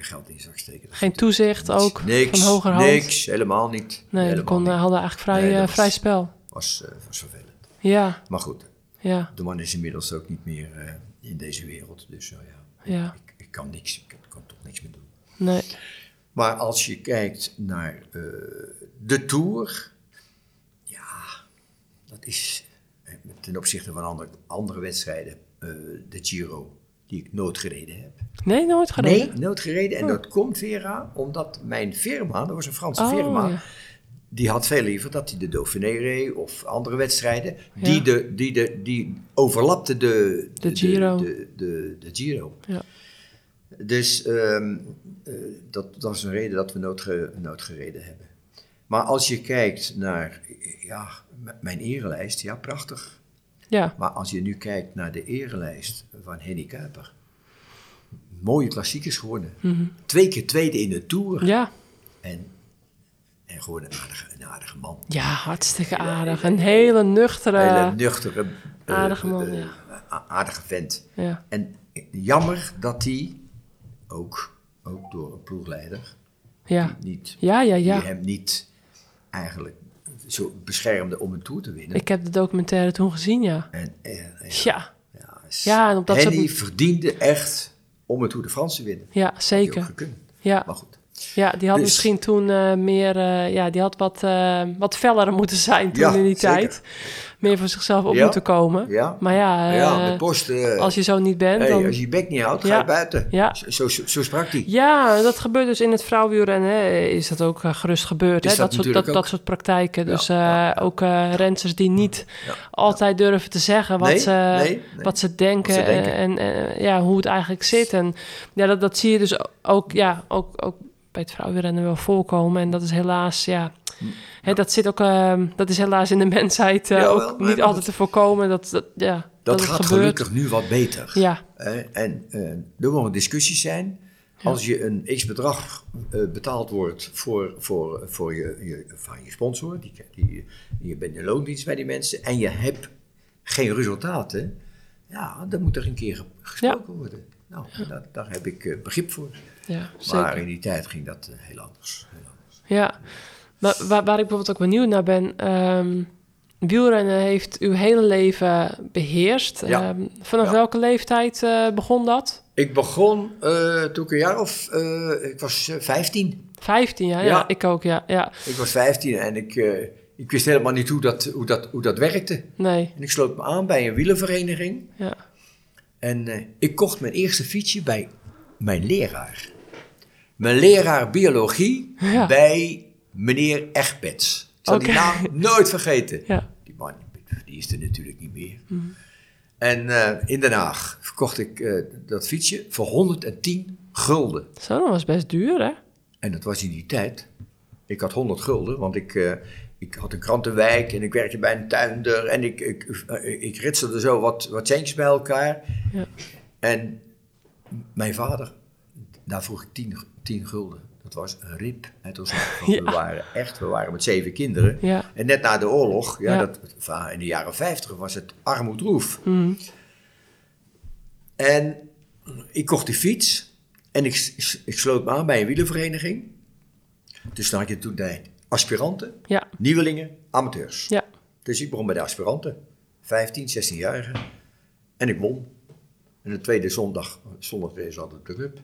je geld in je zak steken. dat geen toezicht ook Niks, van hogerhand. niks, helemaal niet. Nee, die helemaal kon, niet. hadden eigenlijk vrij, Nee, eh, was- vrij spel. Was, eh, was vervelend. Ja, Maar goed, ja, de man is inmiddels ook niet meer eh, in deze wereld. Dus ja, ja. ik, ik kan niks, ik kan toch niks meer doen. Nee, Maar als je kijkt naar de Tour, ja, dat is ten opzichte van andere, andere wedstrijden, de Giro, die ik nooit gereden heb. nee nooit gedaan. Nee, nooit gereden. En dat komt, Vera, omdat mijn firma, dat was een Franse Oh, firma, ja. die had veel liever dat hij de Dauphiné reed of andere wedstrijden, Ja. die, de, die, de, die overlapte de, De Giro. De, de, de, Giro. Ja. Dus ehm, eh, dat, dat is een reden dat we nooit, ge- nooit gereden hebben. Maar als je kijkt naar ja, mijn erelijst, ja, prachtig. Ja, Maar als je nu kijkt naar de erelijst van Henny Kuiper, mooie klassiekers geworden. Twee keer tweede in de Tour. ja, En, en gewoon een aardige, een aardige man. ja, hartstikke aardig. Een hele nuchtere... Hele nuchtere, eh, aardige man, eh, ja. aardige vent. Ja, En jammer dat hij ook, ook door een ploegleider ja, niet, ja, ja. die ja. hem niet eigenlijk zo beschermde om een Tour te winnen. Ik heb de documentaire toen gezien, ja. En, en, en- Ja, ja, Ja, en op dat soort- verdiende echt om een Tour de France te winnen. ja, zeker. Ja, Maar goed. Ja, die had Dus- misschien toen eh, meer, eh, ja, die had wat, eh, wat feller moeten zijn toen Ja, in die zeker. tijd. Meer voor zichzelf op Ja. moeten komen. Ja, Maar ja, ja eh, post. eh, als je zo niet bent, hey, dan... als je je bek niet houdt, ga je buiten. Ja. Zo, zo, zo sprak hij. Ja, dat gebeurt dus in het vrouwenwielrennen. hè, Is dat ook eh, gerust gebeurd. Hè? dat Dat, soort, dat, dat soort praktijken. Dus eh, ook eh rensters die niet altijd durven te zeggen wat, Nee, ze, nee, nee. wat ze denken, Wat ze denken. En, en ja, hoe het eigenlijk zit. En ja, dat, dat zie je dus ook, ja, ook, ook bij het vrouwenrennen wel voorkomen. En dat is helaas, ja... Hè, dat, zit ook, eh, dat is helaas in de mensheid eh, Jawel, ook maar niet dat- altijd te voorkomen. Dat, dat, ja, dat, Dat gaat gelukkig nu wat beter. Ja, en eh, er mogen discussies zijn. Als je een x-bedrag eh, betaald wordt voor, voor, voor je, je, van je sponsor, die, die, je bent in loondienst bij die mensen, en je hebt geen resultaten, ja, dan moet er een keer ge- gesproken worden. Nou, daar, daar heb ik begrip voor. ja zeker. Maar in die tijd ging dat heel anders. Heel anders. Ja, maar waar, waar ik bijvoorbeeld ook benieuwd naar ben... ehm, wielrennen heeft uw hele leven beheerst. Ja. Ehm, vanaf Ja. welke leeftijd eh, begon dat? Ik begon eh, toen ik een jaar of, eh, ik was eh, 15. 15 jaar, ja. Ja. Ik ook, ja. ja. Ik was 15 en ik, ik wist helemaal niet hoe dat, hoe, dat, hoe dat werkte. Nee, En ik sloot me aan bij een wielenvereniging. ja. En ik kocht mijn eerste fietsje bij mijn leraar. Mijn leraar biologie Ja. bij meneer Egberts. Ik zal die naam nooit vergeten. Ja, Die man, die is er natuurlijk niet meer. Mhm. En eh, in Den Haag verkocht ik eh, dat fietsje voor 110 gulden. zo, dat was best duur, hè? En dat was in die tijd. Ik had 100 gulden, want ik, eh, ik had een krantenwijk en ik werkte bij een tuinder. En ik, ik, ik ritselde zo wat, wat centjes bij elkaar. Ja. En mijn vader, daar vroeg ik 10, 10 gulden. Dat was een rip. Het Ja. We waren echt, we waren met zeven kinderen. Ja. En net na de oorlog, ja, Ja. Dat, in de jaren 50 was het armoedroef. Mhm. En ik kocht die fiets en ik, ik sloot me aan bij een wielenvereniging. Dus dan had je toen de aspiranten, Ja, nieuwelingen, amateurs. ja. Dus ik begon bij de aspiranten, 15, 16-jarigen. En ik won. En de tweede zondag, zondag ze altijd de club.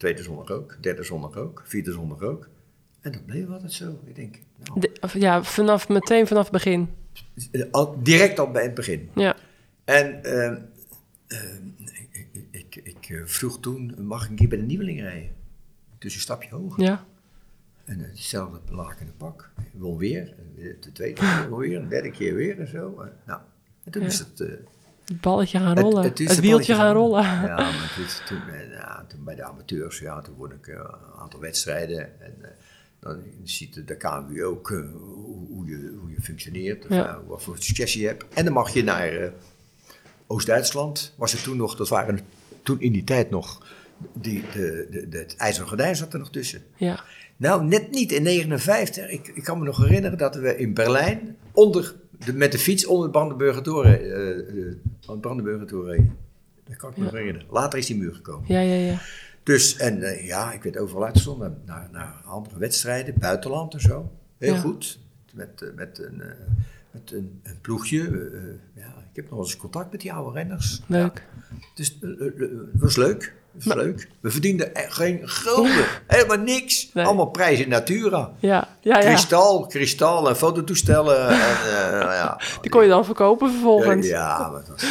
Tweede zondag ook, derde zondag ook, vierde zondag ook. En dat bleef altijd zo. Ik denk, nou, De- ja, vanaf, meteen vanaf het begin. al- direct al bij het begin. Ja, En ehm, ehm, ik, ik, ik, ik, eh, vroeg toen, mag ik een keer bij de nieuweling rijden? Dus een stapje hoger. ja. En eh, hetzelfde lakende pak. Ik won weer. Weer De tweede keer weer, een derde keer weer en zo. En, nou, en toen Ja. is het... Het balletje gaan rollen. Het, wieltje gaan rollen. Ja, maar toen, eh, ja, toen bij de amateurs, ja, toen won ik eh, een aantal wedstrijden. En eh, dan ziet de, KMU ook hoe, je, hoe je functioneert, of, Ja. wat voor succes je hebt. En dan mag je naar Oost-Duitsland, was het toen nog, dat waren toen in die tijd nog, die, de, de, de, het ijzeren gordijn zat er nog tussen. Ja, Nou, net niet in 59. Ik, ik kan me nog herinneren dat we in Berlijn onder, de, met de fiets onder het Brandenburger Tor, eh, eh, aan het Brandenburger Tor reden. Dat kan ik me nog herinneren. Later is die muur gekomen. ja, ja. ja. Dus, en eh, ja, ik werd overal uitgezonden naar, naar andere wedstrijden, buitenland en zo. Heel Ja. goed. Met, met, een, eh, met een, een ploegje. ja, ik heb nog eens contact met die oude renners. Leuk. Ja. Dus het was leuk. Leuk. We verdienden geen gulden. Helemaal niks. Nee. Allemaal prijzen in natura. Ja, ja, ja. Kristal, kristal en fototoestellen. en, eh, nou ja. Die kon je dan verkopen vervolgens. Ja, maar was,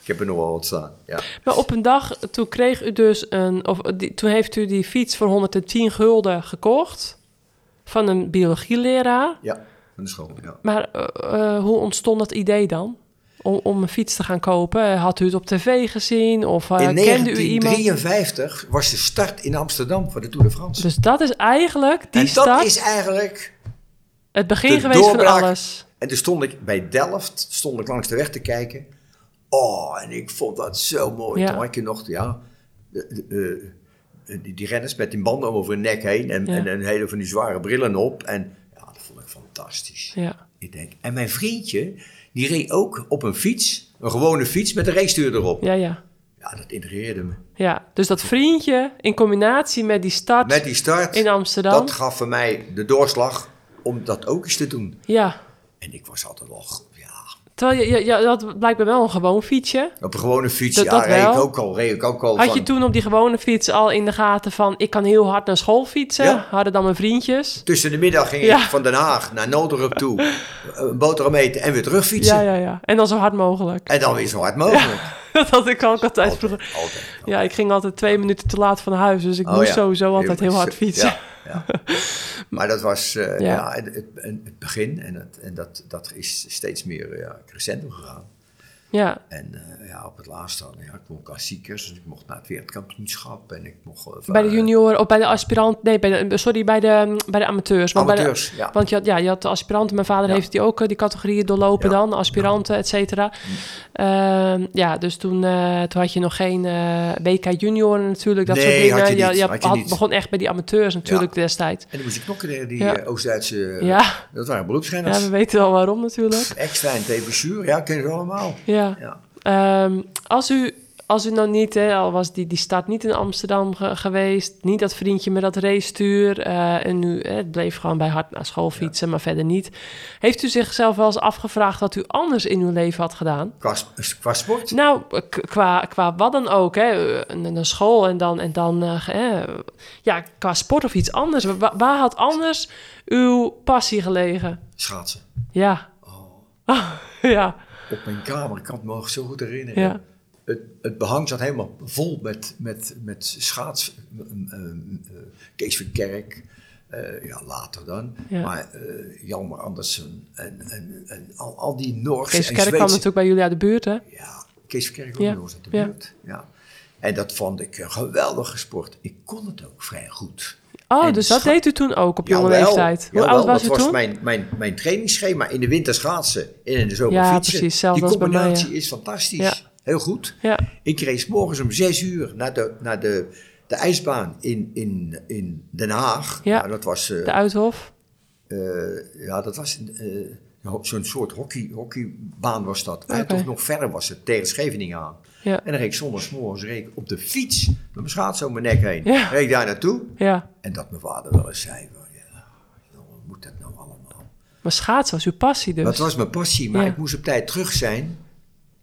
ik heb er nog wel wat staan. Ja. Maar op een dag, toen kreeg u dus een... Of die, toen heeft u die fiets voor 110 gulden gekocht. Van een biologieleraar. ja, van de school. Ja. Maar eh, eh, hoe ontstond dat idee dan? Om, om een fiets te gaan kopen? Had u het op tv gezien? Of eh, In kende u iemand? 1953 was de start in Amsterdam voor de Tour de France. Dus dat is eigenlijk die en dat is eigenlijk... het begin geweest van alles. En toen stond ik bij Delft, stond ik langs de weg te kijken. Oh, en ik vond dat zo mooi. Ja. Toen had je nog, ja, de, de, eh, die, die renners met die banden over hun nek heen en, Ja. en een hele van die zware brillen op. En ja, dat vond ik fantastisch. Ja, Ik denk, en mijn vriendje, die reed ook op een fiets, een gewone fiets met een racestuur erop. ja, ja. Ja, dat integreerde me. Ja, dus dat vriendje in combinatie met die start Met die start, in Amsterdam. dat gaf voor mij de doorslag om dat ook eens te doen. Ja, En ik was altijd wel, Terwijl je, je, je had blijkbaar wel een gewoon fietsje. Op een gewone fiets, Dat- ja, dat reed ik ook al, reed ik ook al Had van- je toen op die gewone fiets al in de gaten van... ik kan heel hard naar school fietsen? Ja. Hadden dan mijn vriendjes? Tussen de middag ging Ja. ik van Den Haag naar Noorderop toe, een boterham eten en weer terug fietsen. Ja, ja, ja. En dan zo hard mogelijk. En dan weer zo hard mogelijk. dat had ik ook altijd vroeger. Altijd, altijd. Ja, ik ging altijd twee minuten te laat van huis. Dus ik Oh, moest ja. sowieso altijd heel hard fietsen. Ja, ja. Maar dat was eh, Ja. het, begin en, het, en dat, dat is steeds meer ja, crescendo gegaan. Ja, En eh, ja, op het laatste, dan, ja, ik won klassiekers, dus ik mocht naar het wereldkampioenschap en ik mocht... eh, bij de van- junioren of bij de aspirant... Nee, bij de, sorry, bij de, bij de amateurs. Want Bij Amateurs, de, ja. Want je had, ja, je had de aspiranten. Mijn vader Ja. heeft die ook eh, die categorieën doorlopen Ja. dan. Aspiranten, et cetera. Ehm, ja, dus toen, eh, toen had je nog geen eh, WK junioren natuurlijk. Dat Nee, soort dingen. had je niet, je, had je had- begon echt bij die amateurs natuurlijk destijds. En dan moest ik nog die Ja. eh, Oost-Duitse... Ja. Dat waren Ja, beroepsrenners. we weten wel waarom natuurlijk. Eckstein, Teverschuur, ja, kennen ze allemaal. Ja. Ehm, als, u, als u nou niet, hè, al was die, die stad niet in Amsterdam ge- geweest, niet dat vriendje met dat racestuur, eh en nu hè, het bleef gewoon bij hard naar school fietsen, maar verder niet. Heeft u zichzelf wel eens afgevraagd wat u anders in uw leven had gedaan? Qua, qua sport? Nou, qua, qua wat dan ook, hè? Een, een school en dan, en dan eh, hè, ja, qua sport of iets anders. Wa- waar had anders uw passie gelegen? Schaatsen. Ja. ja, Op mijn kamer, ik kan het me nog zo goed herinneren. ja, Het, het behang zat helemaal vol met, met, met schaats. eh, Kees van Kerk, eh, ja, later dan. Ja. Maar eh Jalmar Andersen en, en, en al, al die Noorse Kees en Kerk kwam natuurlijk bij jullie uit de buurt, hè? Ja, Kees van Kerk ook Ja. eens uit de Ja. buurt. Ja. En dat vond ik een geweldige sport. Ik kon het ook vrij goed. Oh, dus dat deed u toen ook op jonge Jawel, leeftijd. Hoe jawel, oud was dat u was toen? mijn, mijn, mijn trainingsschema in de winter schaatsen en in de zomer Ja, fietsen. precies, Die mij, combinatie ja. is fantastisch. Ja. Heel goed. Ja, Ik reed morgens om 6 uur naar de, naar de, de ijsbaan in, in, in Den Haag. Ja. Nou, dat was, eh, de Uithof. eh, ja, dat was eh, zo'n soort hockey, hockeybaan was dat. Oké. toch nog verder was het, tegen Scheveningen aan. Ja, En dan reed ik zondagsmorgens reed ik op de fiets met mijn schaats over mijn nek heen. Ja. Reed ik daar naartoe. ja. En dat mijn vader wel eens zei van, ja, hoe moet dat nou allemaal? Maar schaatsen was uw passie dus. Dat was mijn passie, maar ik moest op tijd terug zijn.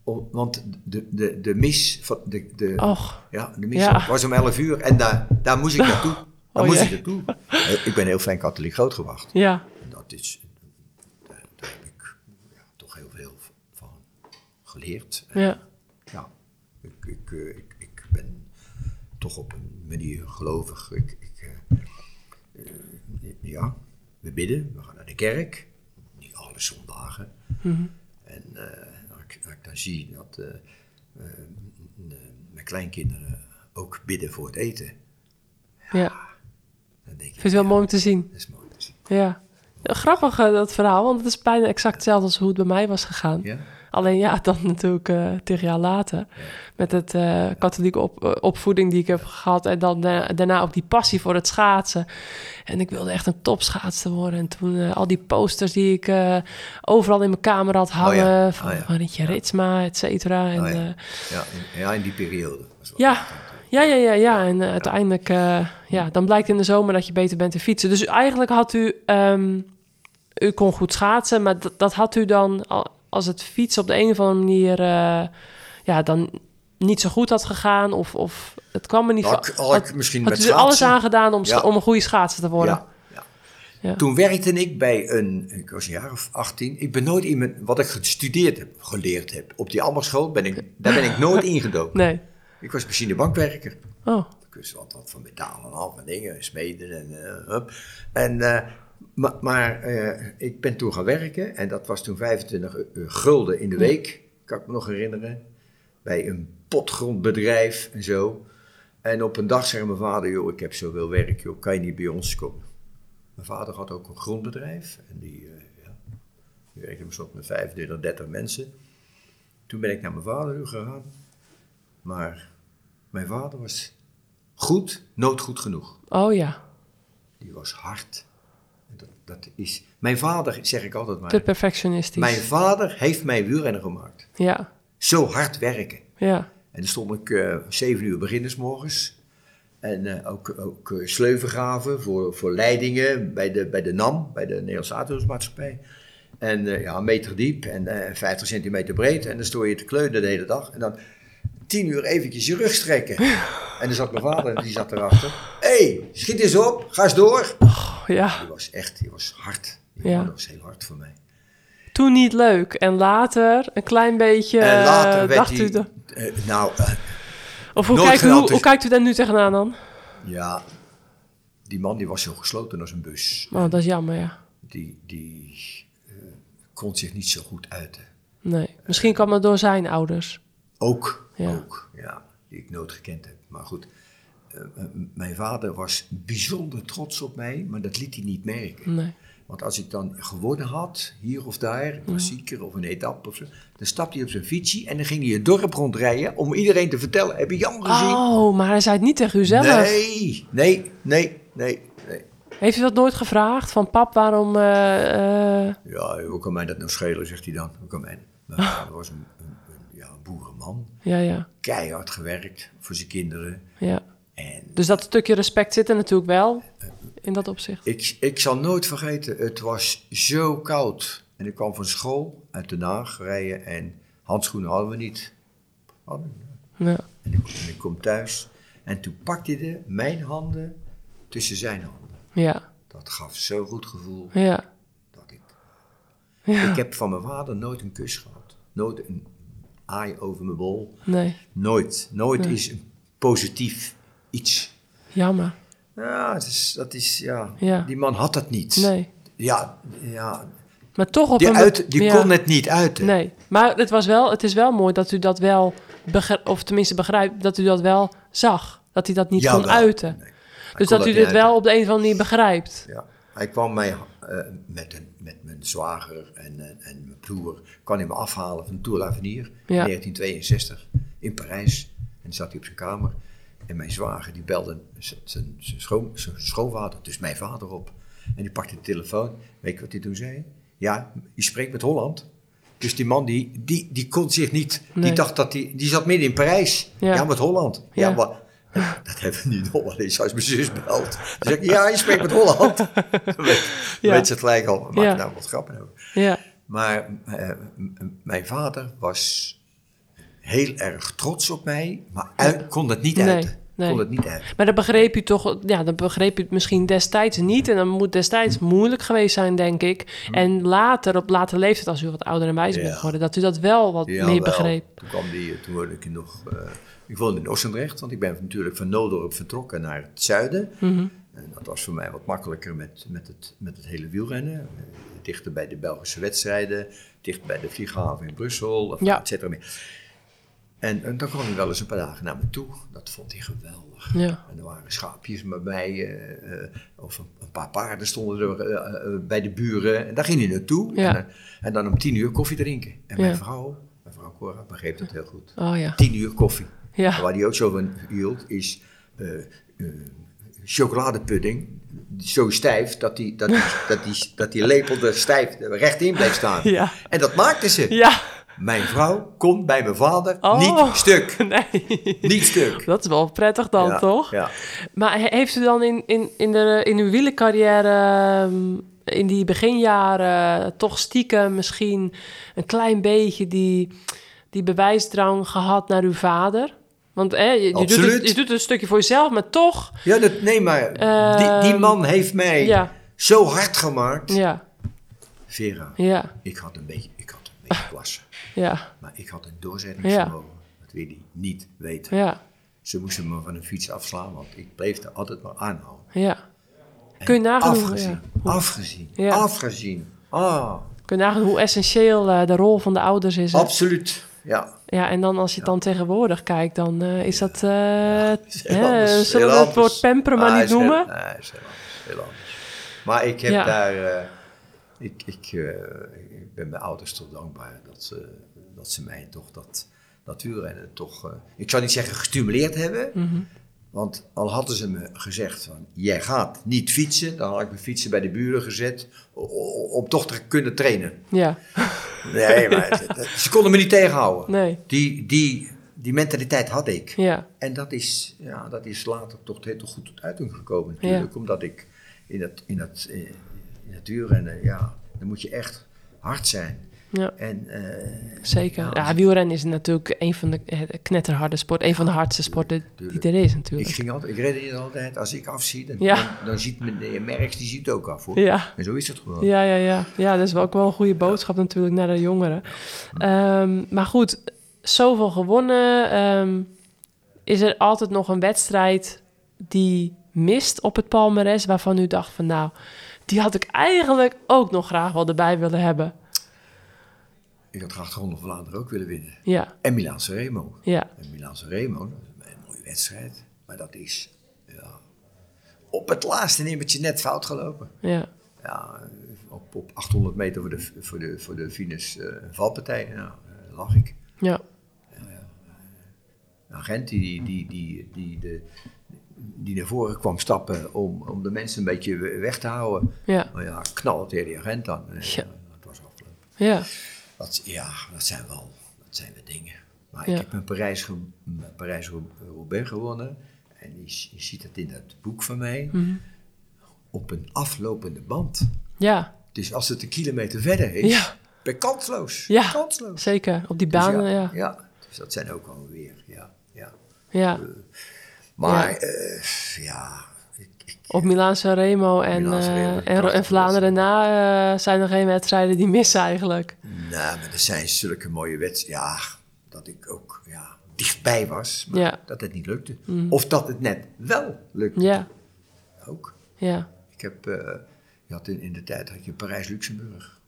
om- Want de, de, de mis, van de, de, Och, ja, de mis was om 11 uur en daar, daar moest ik naartoe. Daar Oh, moest jee. ik naartoe. Eh, Ik ben heel fijn katholiek grootgebracht. ja. En dat is, daar, daar heb ik ja, toch heel veel van geleerd. Ja, ik, ik, eh, ik, ik ben toch op een manier gelovig. Ik, ik, eh, eh, ja, we bidden, we gaan naar de kerk. Niet alle zondagen. Mhm. En als, ik, als ik dan zie dat mijn kleinkinderen ook bidden voor het eten, ja. dan denk Ik vind het wel mooi om te zien. dat is mooi te zien. Ja. Grappig dat verhaal, want het is bijna exact hetzelfde als hoe het bij mij was gegaan. Ja? Alleen ja, dan natuurlijk eh tien jaar later. Met het eh, katholieke op, eh, opvoeding die ik heb gehad. En dan daarna ook die passie voor het schaatsen. En ik wilde echt een topschaatster worden. En toen al die posters die ik overal in mijn kamer had hangen. ja. Van Oh ja. Marietje Ritsma, et cetera. En, Oh ja. eh, Ja, in, ja, in die periode. Ja. ja, ja, ja, ja. En uiteindelijk, ja, dan blijkt in de zomer dat je beter bent te fietsen. Dus eigenlijk had u, ehm, u kon goed schaatsen, maar dat, dat had u dan, al- als het fietsen op de een of andere manier, eh, ja, dan niet zo goed had gegaan, of, of het kwam er niet Had van. ik- had misschien had met er alles schaatsen? aan gedaan om, Ja. om een goede schaatser te worden? Ja, ja. Ja. Toen werkte ik bij een, ik was een jaar of 18. Ik ben nooit iemand, wat ik gestudeerd heb, geleerd heb. Op die Amberschool ben ik, daar ben ik nooit ingedoken. Nee. Ik was machinebankwerker. Oh, Ik wist wat, wat van metalen en al van dingen, smeden en eh, hup. En, eh, ma- maar eh, ik ben toen gaan werken en dat was toen 25 eh, gulden in de week, kan ik me nog herinneren. Bij een potgrondbedrijf en zo. En op een dag zei mijn vader, joh, ik heb zoveel werk, joh, kan je niet bij ons komen? Mijn vader had ook een grondbedrijf en die, eh, ja, die werkte soms met 25, 30 mensen. Toen ben ik naar mijn vader toe gegaan, maar mijn vader was goed, nooit goed genoeg. oh ja, Die was hard. Dat, is, mijn vader, zeg ik altijd maar, te perfectionistisch. mijn vader heeft mij wielrenner gemaakt. Ja, Zo hard werken. ja, En dan stond ik eh zeven uur beginners morgens. En eh, ook, ook eh, sleuven voor, voor leidingen bij de, bij de NAM, bij de Nederlandse Autosmaatschappij. En ja, een meter diep en eh 50 centimeter breed. En dan stoor je te kleunen de hele dag. En dan tien uur eventjes je rug strekken. En dan zat mijn vader, die zat erachter. Hé, hey, schiet eens op, ga eens door. Oh, ja, Die was echt, die was hard. Die Ja. man was heel hard voor mij. toen niet leuk. En later een klein beetje... en later werd dacht u... de- eh, nou, eh, Of dus- hoe kijkt u daar nu tegenaan dan? ja, die man die was zo gesloten als een bus. Oh, dat is jammer, ja. Die, die eh, kon zich niet zo goed uiten. Nee. Misschien kwam het door zijn ouders. Ook, Ja. ook, ja, die ik nooit gekend heb. Maar goed, eh, eh, mijn vader was bijzonder trots op mij, maar dat liet hij niet merken. Nee. Want als ik dan gewonnen had, hier of daar, een klassieker of een etappe of zo, dan stapte hij op zijn fietsje en dan ging hij het dorp rondrijden om iedereen te vertellen, heb je Jan gezien? Oh, maar hij zei het niet tegen u zelf. nee, nee, nee, nee, nee. Heeft u dat nooit gevraagd? Van pap, waarom... eh, Ja, hoe kan mij dat nou schelen, zegt hij dan. Hoe kan mij? Mijn vader was een, ja, een boerenman, ja, ja, keihard gewerkt voor zijn kinderen. ja. En Dus dat stukje respect zit er natuurlijk wel in dat opzicht. Ik, ik zal nooit vergeten, het was zo koud. En ik kwam van school uit Den Haag rijden en handschoenen hadden we niet. Hadden we. Ja. En ik, en ik kom thuis en toen pakte hij mijn handen tussen zijn handen. Ja, Dat gaf zo'n goed gevoel ja, dat ik... ja. Ik heb van mijn vader nooit een kus gehad. Nooit een aai over mijn bol. Nee, Nooit. Nooit Nee. is een positief iets. jammer. Ja, het is, dat is, ja, Ja. die man had dat niet. Nee. Ja, ja, Maar toch op Die, een... uit, die ja. kon het niet uiten. Nee, maar het, was wel, het is wel mooi dat u dat wel... Of tenminste begrijpt dat u dat wel zag. Dat hij dat niet kon Jawel. uiten. Nee, Dus kon dat u dit wel op de een of andere manier begrijpt. Ja. Hij kwam mij eh, met, een, met mijn zwager en, eh, en mijn broer... kwam hij me afhalen van Tour l'Avenir in 1962 in Parijs. En dan zat hij op zijn kamer. En mijn zwager die belde zijn zijn schoon, zijn schoonvader, dus mijn vader op. En die pakte de telefoon. Weet je wat hij toen zei? Ja, je spreekt met Holland. Dus die man die, die, die kon zich niet... Nee. Die dacht dat hij... Die zat midden in Parijs. Ja. Ja, met Holland. Ja, Ja. maar... Dat hebben we niet nog wel eens als mijn zus belt. Dan zeg ik, ja, je spreekt met Holland. Dan weet, Ja. weet ze het gelijk al. Maak Ja. nou wat grappen over. Ja, Maar eh, mijn vader was heel erg trots op mij, maar uit, kon het niet Nee, nee. Kon het niet uiten. maar dat begreep u toch... Ja, dat begreep u misschien destijds niet. En dan moet destijds moeilijk geweest zijn, denk ik. En later, op latere leeftijd, als u wat ouder en wijzer bent geworden... dat u dat wel wat Ja, meer wel. begreep. Toen kwam die, toen woonde ik nog, eh, ik woonde in Ossendrecht, want ik ben natuurlijk van Noodorp vertrokken naar het zuiden. Mhm. En dat was voor mij wat makkelijker met, met, het, met het hele wielrennen. Eh, Dichter bij de Belgische wedstrijden, dicht bij de vlieghaven in Brussel, of Ja. et cetera. En, en dan kwam hij wel eens een paar dagen naar me toe. Dat vond hij geweldig. Ja. En er waren schaapjes bij mij, eh, eh, of een, een paar paarden stonden er bij de buren. En daar ging hij naartoe. Ja. En, dan- en dan om tien uur koffie drinken. En mijn vrouw, mijn vrouw Cora, begreep dat heel goed. Oh ja. Tien uur koffie. Ja. Waar hij ook zo van hield, is eh, eh, chocoladepudding. Zo stijf dat die, dat, die, dat, die, dat die lepel er stijf recht in bleef staan. Ja. En dat maakte ze. Ja. Mijn vrouw kon bij mijn vader Oh. niet stuk. Nee. Niet stuk. Dat is wel prettig dan, Ja, toch? Ja. Maar he- heeft u dan in, in, in, de, in uw wielercarrière, ehm, in die beginjaren, toch stiekem misschien een klein beetje die, die bewijsdrang gehad naar uw vader? Want hè, je, je, doet het, je doet het een stukje voor jezelf, maar toch... Ja, dat, nee, maar die, die man heeft mij Ja, zo hard gemaakt. ja, Vera, ja, ik had een beetje, ik had een beetje klasse. ja, Maar ik had een doorzettingsvermogen. Dat wil hij niet weten. ja, Ze moesten me van een fiets afslaan, want ik bleef er altijd maar aanhouden. ja. En Kun je nagaan hoe- Afgezien, ja. afgezien, Ja. afgezien. Ah, Kun je nagaan hoe essentieel eh, de rol van de ouders is. absoluut. Ja, Ja, en dan als je het dan tegenwoordig kijkt, dan eh, is dat... is heel hè, zullen we het woord pamperen maar Ah, niet heel- noemen? Nee, is heel anders, heel anders. Maar ik heb Ja. daar... eh, ik, ik, ik ben mijn ouders toch dankbaar dat ze, dat ze mij toch dat, dat wielrennen toch... ik zou niet zeggen gestimuleerd hebben... Mhm. Want al hadden ze me gezegd van, jij gaat niet fietsen, dan had ik mijn fietsen bij de buren gezet om toch te kunnen trainen. Ja, Nee, maar het- het- ze konden me niet tegenhouden. nee, Die, die, die mentaliteit had ik. ja, En dat is, ja, dat is later toch heel goed tot uiting gekomen natuurlijk. Omdat ik in het, in het, eh, in het wielrennen, ja, dan moet je echt hard zijn. Ja. En, eh, Zeker. Ja, Ja, wielrennen is natuurlijk een van de eh, knetterharde sport, een van de hardste sporten die er is ik, natuurlijk. ging altijd, ik reed hier altijd, als ik afzie, dan, Ja. dan, dan ziet meneer Merks, die ziet ook af hoor. Ja. En zo is het gewoon. Ja, ja, ja. Ja, dat is wel ook wel een goede boodschap natuurlijk naar de jongeren. Ehm, maar goed, zoveel gewonnen. Ehm, is er altijd nog een wedstrijd die mist op het palmares waarvan u dacht van nou, die had ik eigenlijk ook nog graag wel erbij willen hebben. Ik had graag de Ronde van Vlaanderen ook willen winnen. Ja, En Milaanse Remo. ja, En Milaanse Remo, dat is een mooie wedstrijd. Maar dat is ja, op het laatste nimmertje net fout gelopen. ja, Ja, op, op 800 meter voor de, voor de, voor de finish eh, valpartij. Nou, eh, lag ik. ja, Een agent die, die, die, die, de, die naar voren kwam stappen om, om de mensen een beetje weg te houden. ja, Maar ja, tegen die agent dan. Ja. ja, dat was afgelopen. ja, Dat, ja, dat zijn wel dat zijn wel dingen. Maar Ja. ik heb een Parijs, Parijs-Roubaix gewonnen. En je, je ziet het in dat boek van mij. Mhm. Op een aflopende band. ja, Dus als het een kilometer verder is, Ja. ben ik kansloos. Ja. Kansloos. zeker. Op die Dus banen, ja, ja, ja. Dus dat zijn ook alweer, ja. ja. ja. Maar Ja. ik, Op Milaanse Remo en, Remo, eh, en, en Vlaanderen na eh, zijn er geen wedstrijden die missen eigenlijk. nou, maar er zijn zulke mooie wedstrijden. Ja, dat ik ook ja, dichtbij was, maar Ja. dat het niet lukte. Of dat het net wel lukte. Ja, Ook. ja, Ik heb, eh, je had in, in de tijd had je Parijs-Luxemburg.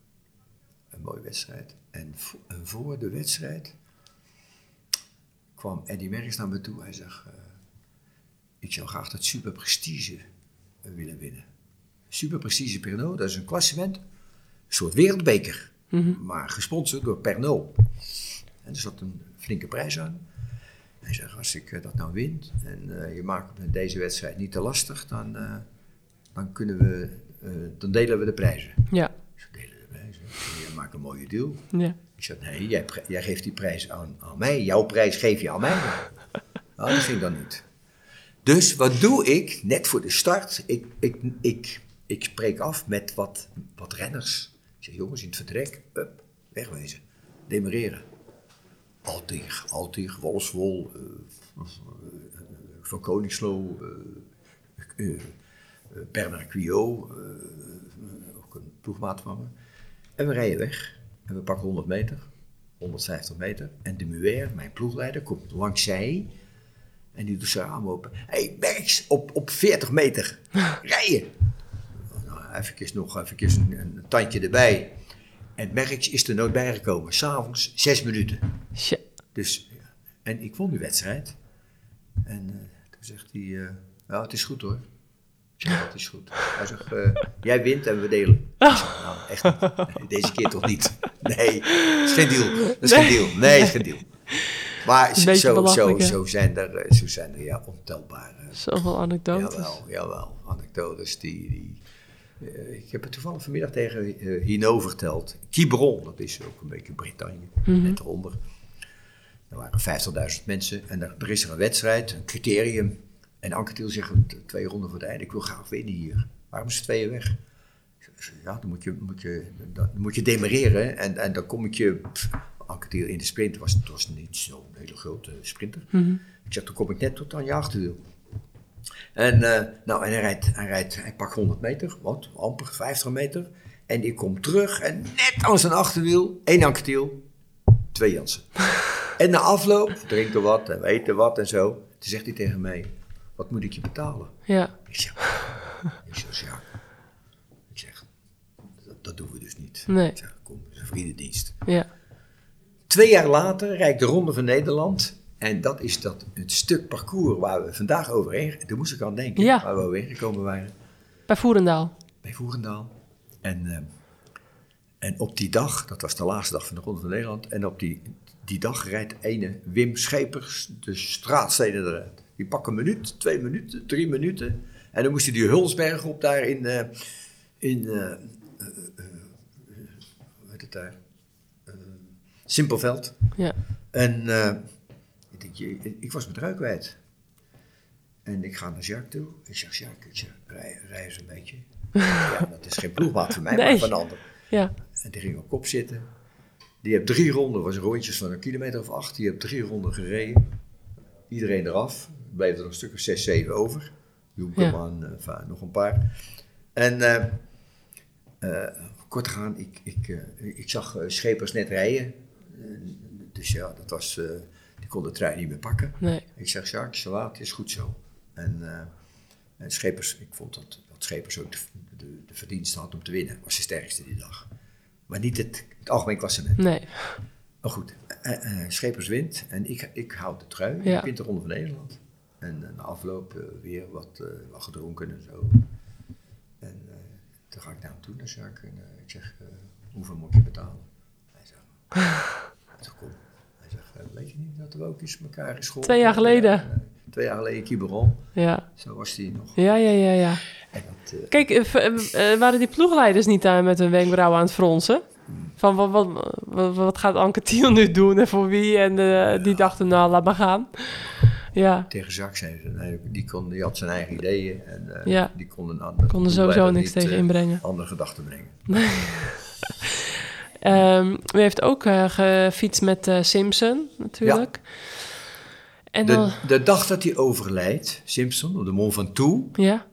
Een mooie wedstrijd. En, vo- en voor de wedstrijd kwam Eddie Merckx naar me toe. Hij zegt, ik zou graag dat Super Prestige willen winnen. Super Prestige Pernod, dat is een klassement. Een soort wereldbeker. Maar gesponsord door Pernod. En er zat een flinke prijs aan. Hij zegt, als ik eh, dat nou win en eh, je maakt me deze wedstrijd niet te lastig, dan, eh, dan kunnen we, dan delen we de prijzen. ja, zeg, delen de prijzen? Je maakt een mooie deal. ja. Ik zeg, nee, jij geeft die prijs aan, aan mij. Jouw prijs geef je aan mij. Nou, dat ging dan niet. Dus wat doe ik net voor de start? Ik, ik, ik, ik spreek af met wat, wat renners. Ik zeg, jongens, in het vertrek, wegwezen, demereren. Altig, Altig, Wolfswol, eh, eh, Van Koningslo, eh, eh, Bernard ook een ploegmaat van me. En we rijden weg. En we pakken 100 meter, 150 meter. En de Muer, mijn ploegleider, komt langs zij. En die doet zijn raam open. Hé, hey, Berks, op, op 40 meter. Rijden. Nou, even nog even een, een tandje erbij. En Merks is er nooit bijgekomen. S'avonds, zes minuten. Dus, ja. en ik won die wedstrijd. En eh, toen zegt hij, eh nou, het is goed hoor. Ik zeg, het is goed. Hij zegt, eh, jij wint en we delen. Ik zeg, nou, echt niet. Nee, deze keer toch niet. Nee, dat is geen deal. Dat is geen deal. Nee, dat is geen deal. Maar zo, zo, zo zijn er, eh, zo zijn er ja, ontelbare Zoveel anekdotes. Jawel, jawel. Anekdotes die... die eh, ik heb het toevallig vanmiddag tegen eh, Hino verteld. Quiberon, dat is ook een beetje Bretagne, net eronder. Er waren 50.000 mensen en er, er is er een wedstrijd, een criterium. En Anke Thiel zegt, twee ronden voor het einde, ik wil graag winnen hier. Waarom is het tweeën weg? Ja, dan moet je, moet je, dan moet je demereren en, en dan kom ik je... in de sprint was, het was niet zo'n hele grote sprinter. Ik zeg, dan kom ik net tot aan je achterwiel. En, eh, nou, en hij, rijdt, hij, rijdt, hij pakt 100 meter, wat, amper 50 meter. En die komt terug en net aan zijn achterwiel, één Anquetiel, twee Jansen. en na afloop, drinken wat en weten wat en zo. Toen zegt hij tegen mij, wat moet ik je betalen? Ja, Ik zeg, ik zeg, ja. Ik zeg, dat, dat doen we dus niet. Nee. Ik zeg, kom, het is een vriendendienst. ja, Twee jaar later rijd ik de Ronde van Nederland. En dat is dat, het stuk parcours waar we vandaag overheen... Daar moest ik aan denken, Ja. waar we overheen gekomen waren. bij Voerendaal. Bij Voerendaal. En, eh, en op die dag, dat was de laatste dag van de Ronde van Nederland... en op die, die dag rijdt ene Wim Schepers de straatsteden eruit. Die pakt een minuut, twee minuten, drie minuten... en dan moest hij die Hulsberg op daar in... eh, in eh, hoe heet het daar? Eh, Simpelveld. Ja, En eh, ik, denk, ik was mijn trui kwijt. En ik ga naar Jacques toe. Ik zeg, Jacques, ik zeg, rij, rij eens een beetje. ja, dat is geen ploegmaat voor mij, Nee. maar van een ander. Ja. En die ging op kop zitten. Die heeft drie ronden, was rondjes van een kilometer of acht. Die heeft drie ronden gereden. Iedereen eraf. Er bleef er een stuk of zes, zeven over. Joekeman, eh, enfin, nog een paar. En eh, eh, kort gaan, ik, ik, eh, ik zag eh, schepers net rijden. Eh, dus ja, dat was, eh, die kon de trein niet meer pakken. Nee. Ik zeg, Jacques, zo laat, is goed zo. En, eh, en Schepers, ik vond dat, dat Schepers ook de, de, de verdienste had om te winnen. Was de sterkste die dag. Maar niet het, het algemeen klassement. Nee. Maar goed, Schepers wint en ik, ik houd de trui. Ja. Ik win de Ronde van Nederland. En na afloop weer wat, wat gedronken en zo. En toen ga ik naar hem toe, naar Jacques. En ik zeg, hoeveel moet je betalen? Hij zegt, kom. Hij zegt, eh, weet je niet dat we ook eens elkaar gescholden Twee jaar geleden. Ja, eh, twee jaar geleden, Quiberon. Ja. Zo was die nog. Ja, ja, ja, ja. Dat, eh, Kijk, waren die ploegleiders niet daar met hun wenkbrauwen aan het fronsen? Van wat, wat, wat, wat gaat Anke Thiel nu doen en voor wie? En die dachten, nou, laat maar gaan. Ja, tegen Jacques zei ze, nee, die, kon, die had zijn eigen ideeën. En Ja. die kon een ander, konden sowieso niks tegen inbrengen. andere gedachten brengen. Ehm, u heeft ook eh, gefietst met eh, Simpson, natuurlijk. En dan, De, de dag dat hij overlijdt, Simpson, op de Mont Ventoux, ja,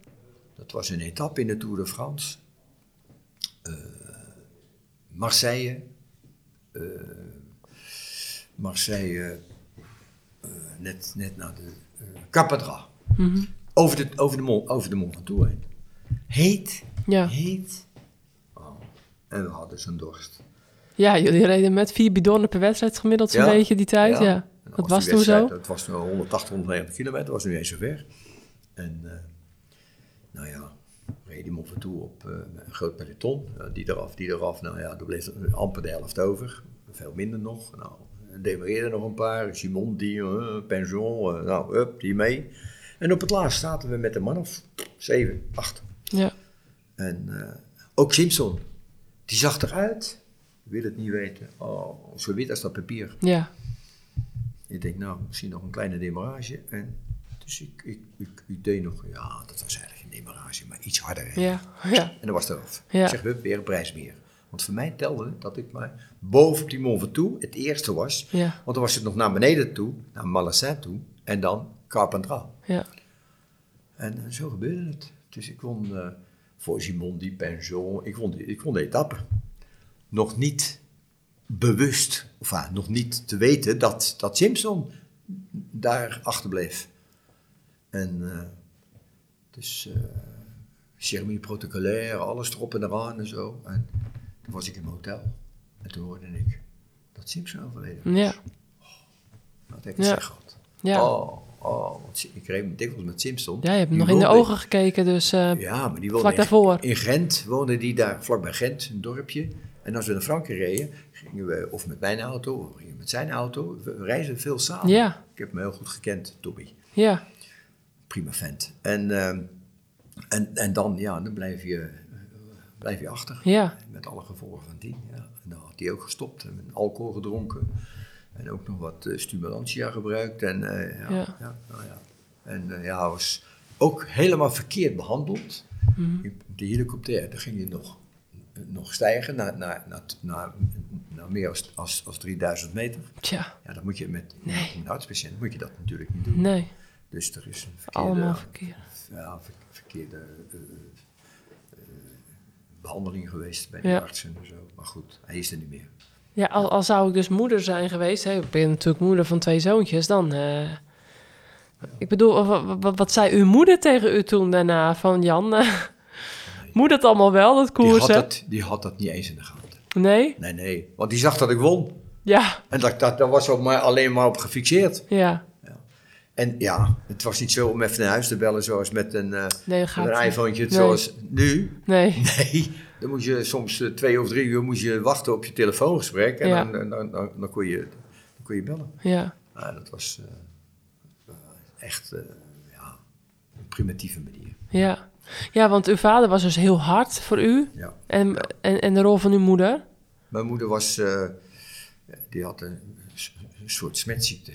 dat was een etappe in de Tour de France. Eh, Marseille, Marseille, net, net na de uh, Capedra. Mhm. Over de, over, de Mont, over de Mont Ventoux heen. Heet, ja. heet. Oh, en we hadden zo'n dorst. Ja, jullie reden met vier bidonnen per wedstrijd gemiddeld zo'n Ja. beetje die tijd. Ja, En dat was toen zo. Dat was nu 180, 190 kilometer, was nu eens zo ver. En eh, nou ja, reed die Mont Ventoux op eh, een groot peloton. Ja, die eraf, die eraf. Nou ja, er bleef er amper de helft over. Veel minder nog. Nou, er demareerden nog een paar. Simon, die, eh eh, nou, up, die mee. En op het laatst zaten we met een man of zeven, acht. Ja, En eh, ook Simpson, die zag eruit. Ik wil het niet weten. Oh, zo wit als dat papier. ja, Ik denk, nou, misschien nog een kleine demarage. En dus ik, ik, ik, ik deed nog, ja, dat was eigenlijk geen demarage, maar iets harder. ja, ja. En dat was eraf. Ja. Ik zeg, we weer een prijs meer. Want voor mij telde dat ik maar boven op die Mont Ventoux het eerste was. Ja. Want dan was het nog naar beneden toe, naar Malacin toe. En dan Carpentras. ja. En zo gebeurde het. Dus ik won eh, voor Simon die Pension, ik won, die- ik won de etappe. Nog niet bewust, of ah, nog niet te weten dat, dat Simpson daar achterbleef. En eh, dus uh, ceremonie protocolaire, alles erop en eraan en zo. En toen was ik in mijn hotel. En toen hoorde ik dat Simpson overleden was. Ja, Dat had ik Ja. zeg gehad. ja. Oh, oh, want ik reed dikwijls met Simpson. ja je hebt Die nog in de ogen gekeken, dus eh, Ja, maar die woonde vlak in- daarvoor. In Gent woonde die daar, vlakbij Gent, een dorpje. En als we naar Frankrijk reden, gingen we of met mijn auto, of gingen met zijn auto. We reizen veel samen. Ja. Ik heb hem heel goed gekend, Toby. Ja, Prima vent. En, ehm, en, en dan, ja, dan blijf je, blijf je achter. ja, Met alle gevolgen van die. Ja. En dan had hij ook gestopt en met alcohol gedronken. En ook nog wat eh, stimulantia gebruikt. En, eh, ja, Ja. ja. nou ja. En eh, ja, was ook helemaal verkeerd behandeld. Mhm. De helikopter, daar ging hij nog, nog stijgen naar, naar, naar, naar, naar meer als, als, als 3000 meter. tja, Ja, dat moet je met, Nee. een hartspatiënt moet je dat natuurlijk niet doen. nee, Dus er is een verkeerde, allemaal verkeerd. ja, ver- verkeerde eh, eh, behandeling geweest bij de Ja. artsen en zo. Maar goed, hij is er niet meer. Ja, al, al zou ik dus moeder zijn geweest, hè, ik ben natuurlijk moeder van twee zoontjes, dan... eh, ik bedoel, wat, wat, wat zei uw moeder tegen u toen daarna van Jan? Moet het allemaal wel, dat Die had, koersen? dat, die had dat niet eens in de gaten. Nee? Nee, nee. Want die zag dat ik won. Ja, En dat, dat, daar was ook maar alleen maar op gefixeerd. ja. En ja, het was niet zo om even naar huis te bellen zoals met een, eh Nee, dat gaat met een iPhone, Nee. zoals nu. Nee, Nee, dan moest je soms eh, twee of drie uur moest je wachten op je telefoongesprek. En Ja. dan, dan, dan, kon je, dan kon je bellen. ja. Ja, dat was eh, echt ja, primitieve manier. Ja. ja, want uw vader was dus heel hard voor u. Ja. En, en, en de rol van uw moeder? Mijn moeder was, eh, die had een, soort smetziekte.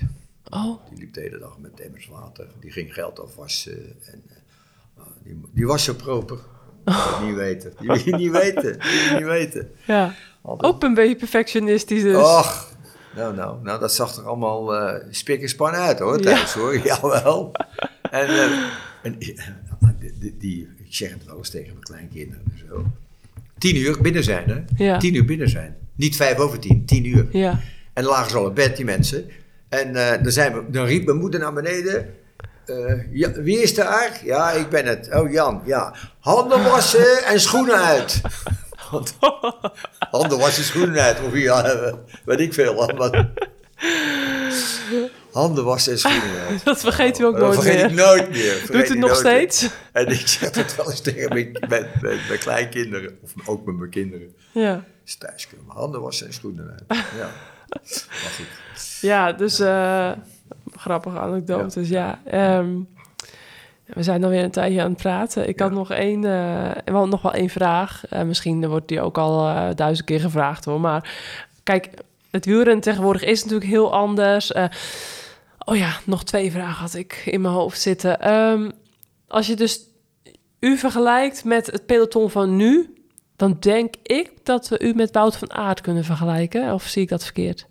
Oh, Die liep de hele dag met emmers water. Die ging geld afwassen. En, eh, die, die was zo proper. Je niet weten. Die wil je niet weten. Die niet weten. Ja. Altijd. Ook een beetje perfectionistisch dus. Och, nou, nou, nou, dat zag er allemaal eh spik en span uit hoor, thuis hoor. Jawel. En, en die, die, die- ik zeg het wel eens tegen mijn kleinkinderen. Zo. Tien uur binnen zijn, hè? Ja. Tien uur binnen zijn. Niet vijf over tien, tien uur. Ja. En dan lagen ze al in bed, die mensen. En eh, dan, zijn we, dan riep mijn moeder naar beneden. eh, ja, wie is daar? Ja, ik ben het. Oh, Jan, ja. Handen wassen en schoenen uit. Handen wassen, schoenen uit. Of ja, eh, weet ik veel. Maar, handen wassen en schoenen uit. Dat vergeet u ook dat nooit vergeet meer. ik nooit meer. Vergeet Doet u nog meer. steeds? En ik zeg het wel eens tegen mijn, mijn, mijn, mijn kleinkinderen. Of ook met mijn kinderen. Ja. Is thuis komen. Handen wassen en schoenen uit. Ja. Maar goed. Ja, dus eh, grappige anekdotes, ja. We zijn alweer een tijdje aan het praten. Ik had nog één, eh, wel, nog wel één vraag. Eh, misschien wordt die ook al eh, duizend keer gevraagd hoor. Maar kijk, het wielrennen tegenwoordig is natuurlijk heel anders. Oh ja, nog twee vragen had ik in mijn hoofd zitten. Ehm, als je dus u vergelijkt met het peloton van nu... dan denk ik dat we u met Wout van Aert kunnen vergelijken. Of zie ik dat verkeerd?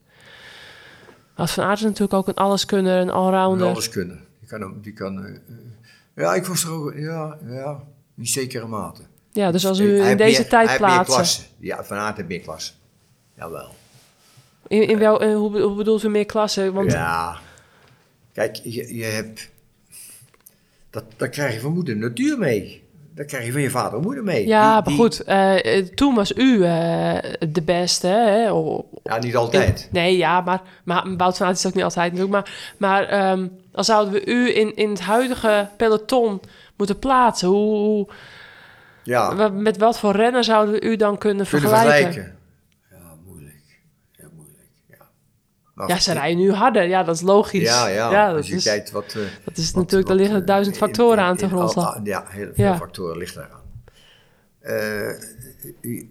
Wout van Aert is natuurlijk ook een alleskunner, een En allrounder. alles kunnen. Die kan, die kan eh, ja, ik was er ook, ja, ja, in zekere mate. Ja, dus als u in deze meer- tijd klasse. Ja, Van Aert heeft meer klasse. Jawel. In, in wel, eh, hoe, hoe bedoelt u meer klasse? Want Ja. Kijk, je, je hebt... Dat, dat krijg je van moeder natuur mee. Dat krijg je van je vader en moeder mee. Ja, Die- maar goed, eh, toen was u eh, de beste. Hè? O- Ja, niet altijd. Nee, ja, maar, maar Aert is ook niet altijd natuurlijk. Maar, maar ehm, dan zouden we u in, in het huidige peloton moeten plaatsen. Hoe, Ja, met wat voor renner zouden we u dan kunnen, kunnen vergelijken? vergelijken. Ja, moeilijk. Ja, moeilijk. Ja, Ja, ze rijden nu harder. Ja, dat is logisch. Ja, ja. dat als je is, kijkt wat... eh, dat is wat- natuurlijk, wat, liggen eh, duizend factoren in- aan te grondslag. ah, Ja, heel veel Ja. factoren liggen eraan. Eh,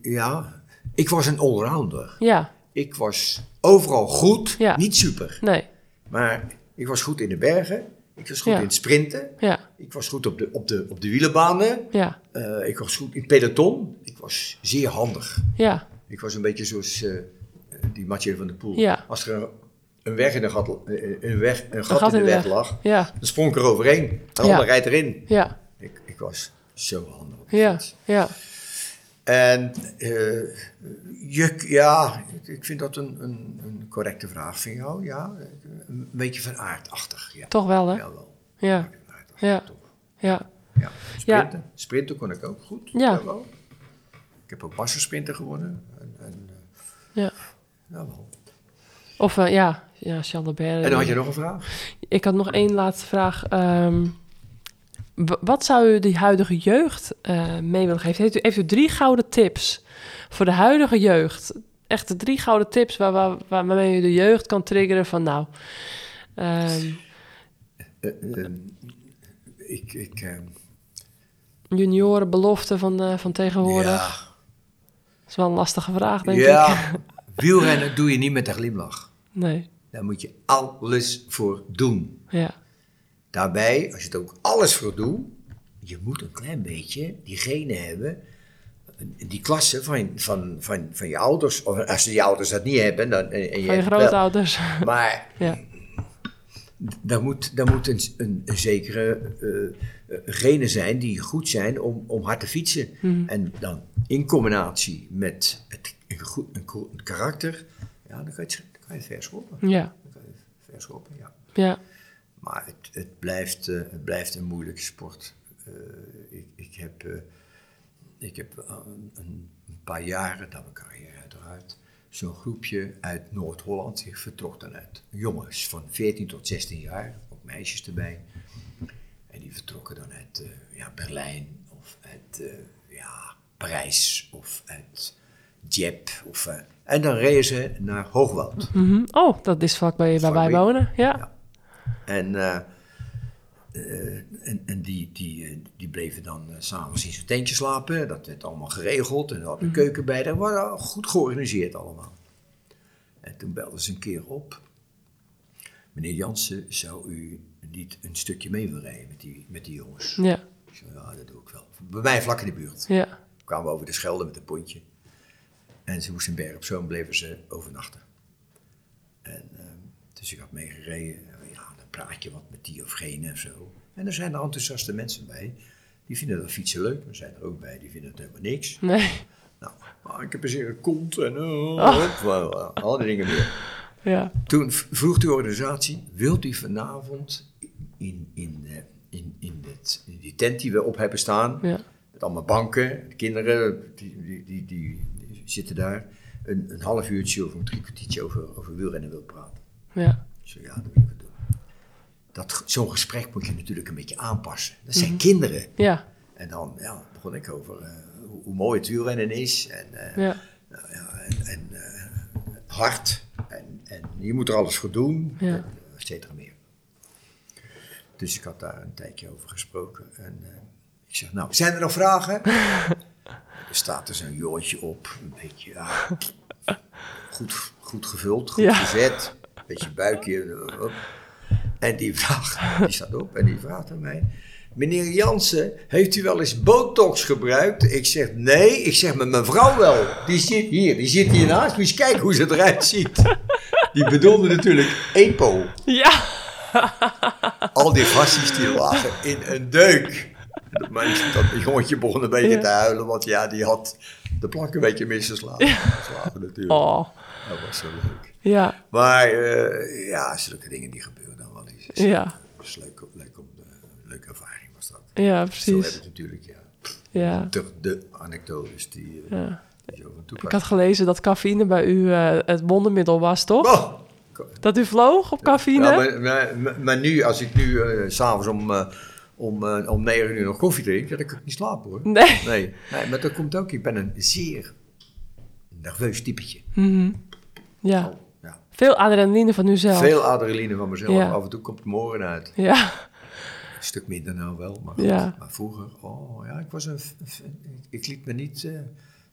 ja, ik was een allrounder. Ja, Ik was overal goed, Ja. niet super. nee, Maar ik was goed in de bergen. Ik was goed in het sprinten. ja, Ik was goed op de, op de, op de wielenbanen. ja, Eh, ik was goed in het peloton. Ik was zeer handig. ja, Ik was een beetje zoals eh, die Mathieu van der Poel. Ja. Als er een, een weg in de gat, eh, een, weg, een gat, gat in de weg, weg. lag, ja, dan sprong ik er overheen. De Ja. rijdt erin. ja, Ik, ik was zo handig de ja, ja. En eh, je, ja, ik vind dat een, een, een correcte vraag van jou. Ja, een beetje van aardachtig. Ja, Toch wel, hè? Ja, Aardachtig, Ja. toch. ja, Ja, sprinten. Sprinten kon ik ook goed. Ja. Ik heb ook massasprinten gewonnen. En, en, eh, ja. Jawel. Of uh, ja, ja, Charles de en dan had je nog een vraag? Ik had nog één laatste vraag. Ehm, wat zou u die huidige jeugd uh, mee willen geven? Heeft u, heeft u drie gouden tips voor de huidige jeugd? Echt de drie gouden tips waar, waar, waarmee u de jeugd kan triggeren van nou... Um, uh, ik... ik uh, juniorenbelofte van, van tegenwoordig? Ja. Dat is wel een lastige vraag, denk ja. ik. Wielrennen doe je niet met een glimlach. Nee. Daar moet je alles voor doen. Ja. Daarbij, als je er ook alles voor doet, je moet een klein beetje die genen hebben, die klasse van, van, van, van je ouders, of als je ouders dat niet hebben, dan... En je van je grootouders. Maar ja. daar moet, daar moet een, een, een zekere uh, genen zijn die goed zijn om, om hard te fietsen. Mhm. En dan in combinatie met het, een, goed, een, een karakter, ja, dan kan je, dan kan je ver schoppen. Ja. Dan kan je ja. Ja. Maar het, het, blijft, uh, het blijft een moeilijke sport. Uh, ik, ik, heb, uh, ik heb een, een, paar jaren, dat mijn carrière uiteraard, zo'n groepje uit Noord-Holland. Die vertrok dan uit jongens van 14 tot 16 jaar, ook meisjes erbij. En die vertrokken dan uit ja, Berlijn of uit ja, Parijs of uit Dieppe. Of, en dan reden ze naar Hoogwoud. Mm -hmm. Oh, dat is vlakbij waar wij wonen, ja. ja. En, uh, uh, en, en, die, die, die bleven dan uh, s'avonds in zijn tentje slapen. Dat werd allemaal geregeld. En er had een mm -hmm. keuken bij. Dat was goed georganiseerd allemaal. En toen belden ze een keer op. Meneer Jansen, zou u niet een stukje mee willen rijden met die, met die jongens? Ja. Ik zei, ja, dat doe ik wel. Bij mij vlak in de buurt. Ja. kwamen we over de Schelde met een pontje. En ze moesten in Berg op Zoom, bleven ze overnachten. En ehm, dus ik had meegereden. Ja, dan praat je wat met die of gene of zo. En er zijn er enthousiaste mensen bij. Die vinden dat fietsen leuk, maar er zijn er ook bij die vinden het helemaal niks. Nee. Nou, maar ik heb een zeer kont en oh, oh. al die dingen meer. Ja. Toen vroeg de organisatie, wilt u vanavond in, in, eh, in, in, in die tent die we op hebben staan, Ja. met allemaal banken, de kinderen die, die, die, die zitten daar, een, een half uurtje of een drie kwartiertje over, over wielrennen wil praten. Ja. Zei, ja, dat wil ik doen. Dat, zo'n gesprek moet je natuurlijk een beetje aanpassen. Dat zijn kinderen. Ja. En dan ja, begon ik over eh, hoe, hoe mooi het wielrennen is. En, eh, Ja. nou ja, en, en eh, hard. En, en je moet er alles voor doen. Ja. En, et cetera meer. Dus ik had daar een tijdje over gesproken. En ik zeg, nou, zijn er nog vragen? er staat er zo'n jongetje op. Een beetje, ja, goed, goed gevuld, goed Ja. gezet. Een beetje buikje. op. En die vraagt, die staat op en die vraagt aan mij... Meneer Jansen, heeft u wel eens botox gebruikt? Ik zeg, nee. Ik zeg, met mijn vrouw wel. Die zit hier, die zit hier naast. Moet eens kijken hoe ze eruit ziet. Die bedoelde natuurlijk EPO. Ja. Al die gastjes die lagen in een deuk. Dat, dat jongetje begon een beetje Ja. te huilen, want ja, die had de plank een beetje misgeslagen. Geslagen natuurlijk. Oh. Dat was zo leuk. Ja. Maar eh, ja, zulke dingen die gebeuren dan wel eens. Ja. Dat is leuk, leuk, om de, leuke ervaring was dat. Ja, Zo heb precies. ik natuurlijk, ja. Ja. De, de anekdotes die, eh, ja. die Ik had gelezen dat cafeïne bij u eh, het wondermiddel was, toch? Oh, Dat u vloog op cafeïne? Ja, maar, maar, nu, als ik nu eh, s s'avonds om, eh, om, eh, om 9 uur nog koffie drink, dan kan ik niet slapen hoor. Nee. Nee, nee, maar dat komt ook. Ik ben een zeer nerveus typetje. Mhm. Ja. Oh, ja. Veel adrenaline van uzelf. Veel adrenaline van mezelf. Ja. Af en toe komt het morgen uit. Ja. Een stuk minder nou wel, maar. Ja. Maar vroeger, oh ja, ik was een... Ik liet me niet...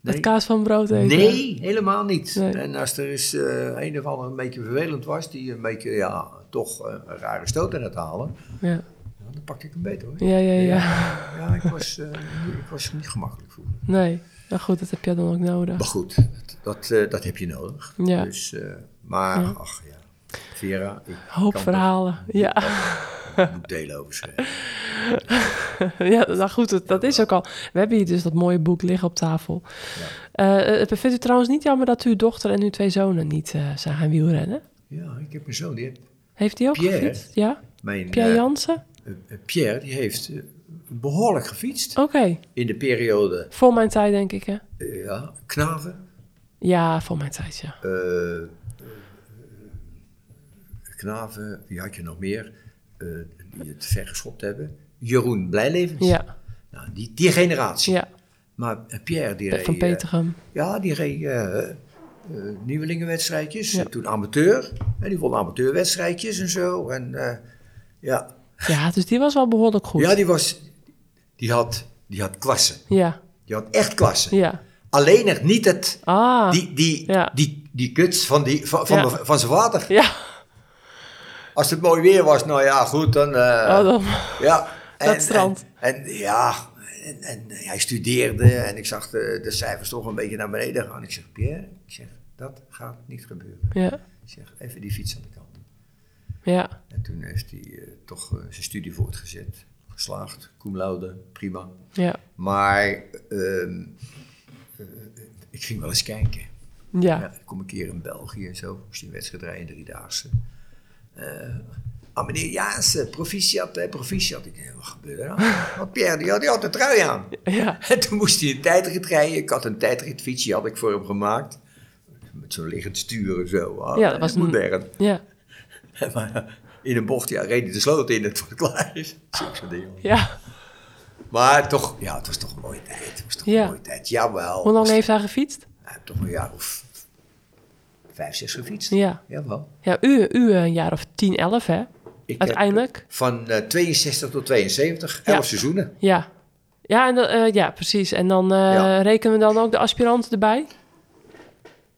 Met nee. kaas van brood eten. Nee, helemaal niet. Nee. En als er eens eh, een of ander een beetje vervelend was, die een beetje, ja, toch een rare stoot aan het halen, Ja. Ja, dan pakte ik hem beter hoor. Ja, ja, ja. Ja, ik was, eh, ik was niet gemakkelijk vroeger. Nee. Nou goed, dat heb je dan ook nodig. Maar goed, dat, dat, eh, dat heb je nodig. Ja. Dus, eh, maar, Ja. ach ja, Vera, ik Hoop verhalen. Ja. een boek delen over schrijven. ja, nou goed, dat, dat is ook al. We hebben hier dus dat mooie boek liggen op tafel. Eh, vindt u trouwens niet jammer dat uw dochter en uw twee zonen niet zijn gaan wielrennen? Ja, ik heb een zoon, die heeft, Heeft hij ook Pierre. gefietst? Ja? mijn, Pierre Jansen? Eh, eh, Pierre, die heeft eh, behoorlijk gefietst Oké. in de periode, Voor mijn tijd, denk ik, hè? ja, Knaven, Ja, voor mijn tijd, ja. Knaven, wie had je nog meer, die het vergeschopt hebben? Jeroen Blijlevens. Ja, Nou, die, die generatie. ja. Maar Pierre, die reed... Van Petergem. Ja, die reed nieuwelingenwedstrijdjes. Ja. Toen amateur. En die won amateurwedstrijdjes en zo. En ja. Ja, dus die was wel behoorlijk goed. ja, die was... Die had, die had klasse. Ja, Die had echt klasse. ja. Alleen nog niet het... Ah, Die, die, Ja. die, die kuts van, die, van, van, Ja. van zijn vader. ja. Als het mooi weer was, nou ja, goed, dan... eh, Oh, dan, Ja. Dat strand. En, en ja, en, en hij studeerde en ik zag de, de cijfers toch een beetje naar beneden gaan. Ik zeg, Pierre, ik zeg, dat gaat niet gebeuren. ja, Ik zeg, even die fiets aan de kant. Ja, En toen heeft hij eh, toch eh, zijn studie voortgezet. Geslaagd, cum laude, prima. ja, Maar ehm, eh, ik ging wel eens kijken. Ja, ja. ik kom een keer in België en zo. Moest hij een wedstrijd rijden, driedaagse. Ah, meneer Jansen, proficiat, hè, proficiat. Ik denk, wat gebeurt er nou? Want Pierre, die had, die had de trui aan. ja. En toen moest hij een tijdrit rijden. Ik had een tijdritfietsje had ik voor hem gemaakt. Met zo'n liggend stuur en zo. Ah, Ja, dat was een- modern. Ja, Maar in een bocht, ja, reed hij de sloot in het klaar is. Zulke dingen. ja. Maar toch, ja, het was toch een mooie tijd. Het was toch Ja. een mooie tijd. Jawel. Hoe lang heeft hij gefietst? Hij heeft toch een jaar of vijf, zes gefietst. Ja. Jawel. Ja, u, u een jaar of 10, 11, hè? Ik Uiteindelijk. van eh, 62 tot 72, Ja. 11 seizoenen. Ja. Ja, en eh, ja, precies. En dan eh, Ja. rekenen we dan ook de aspiranten erbij?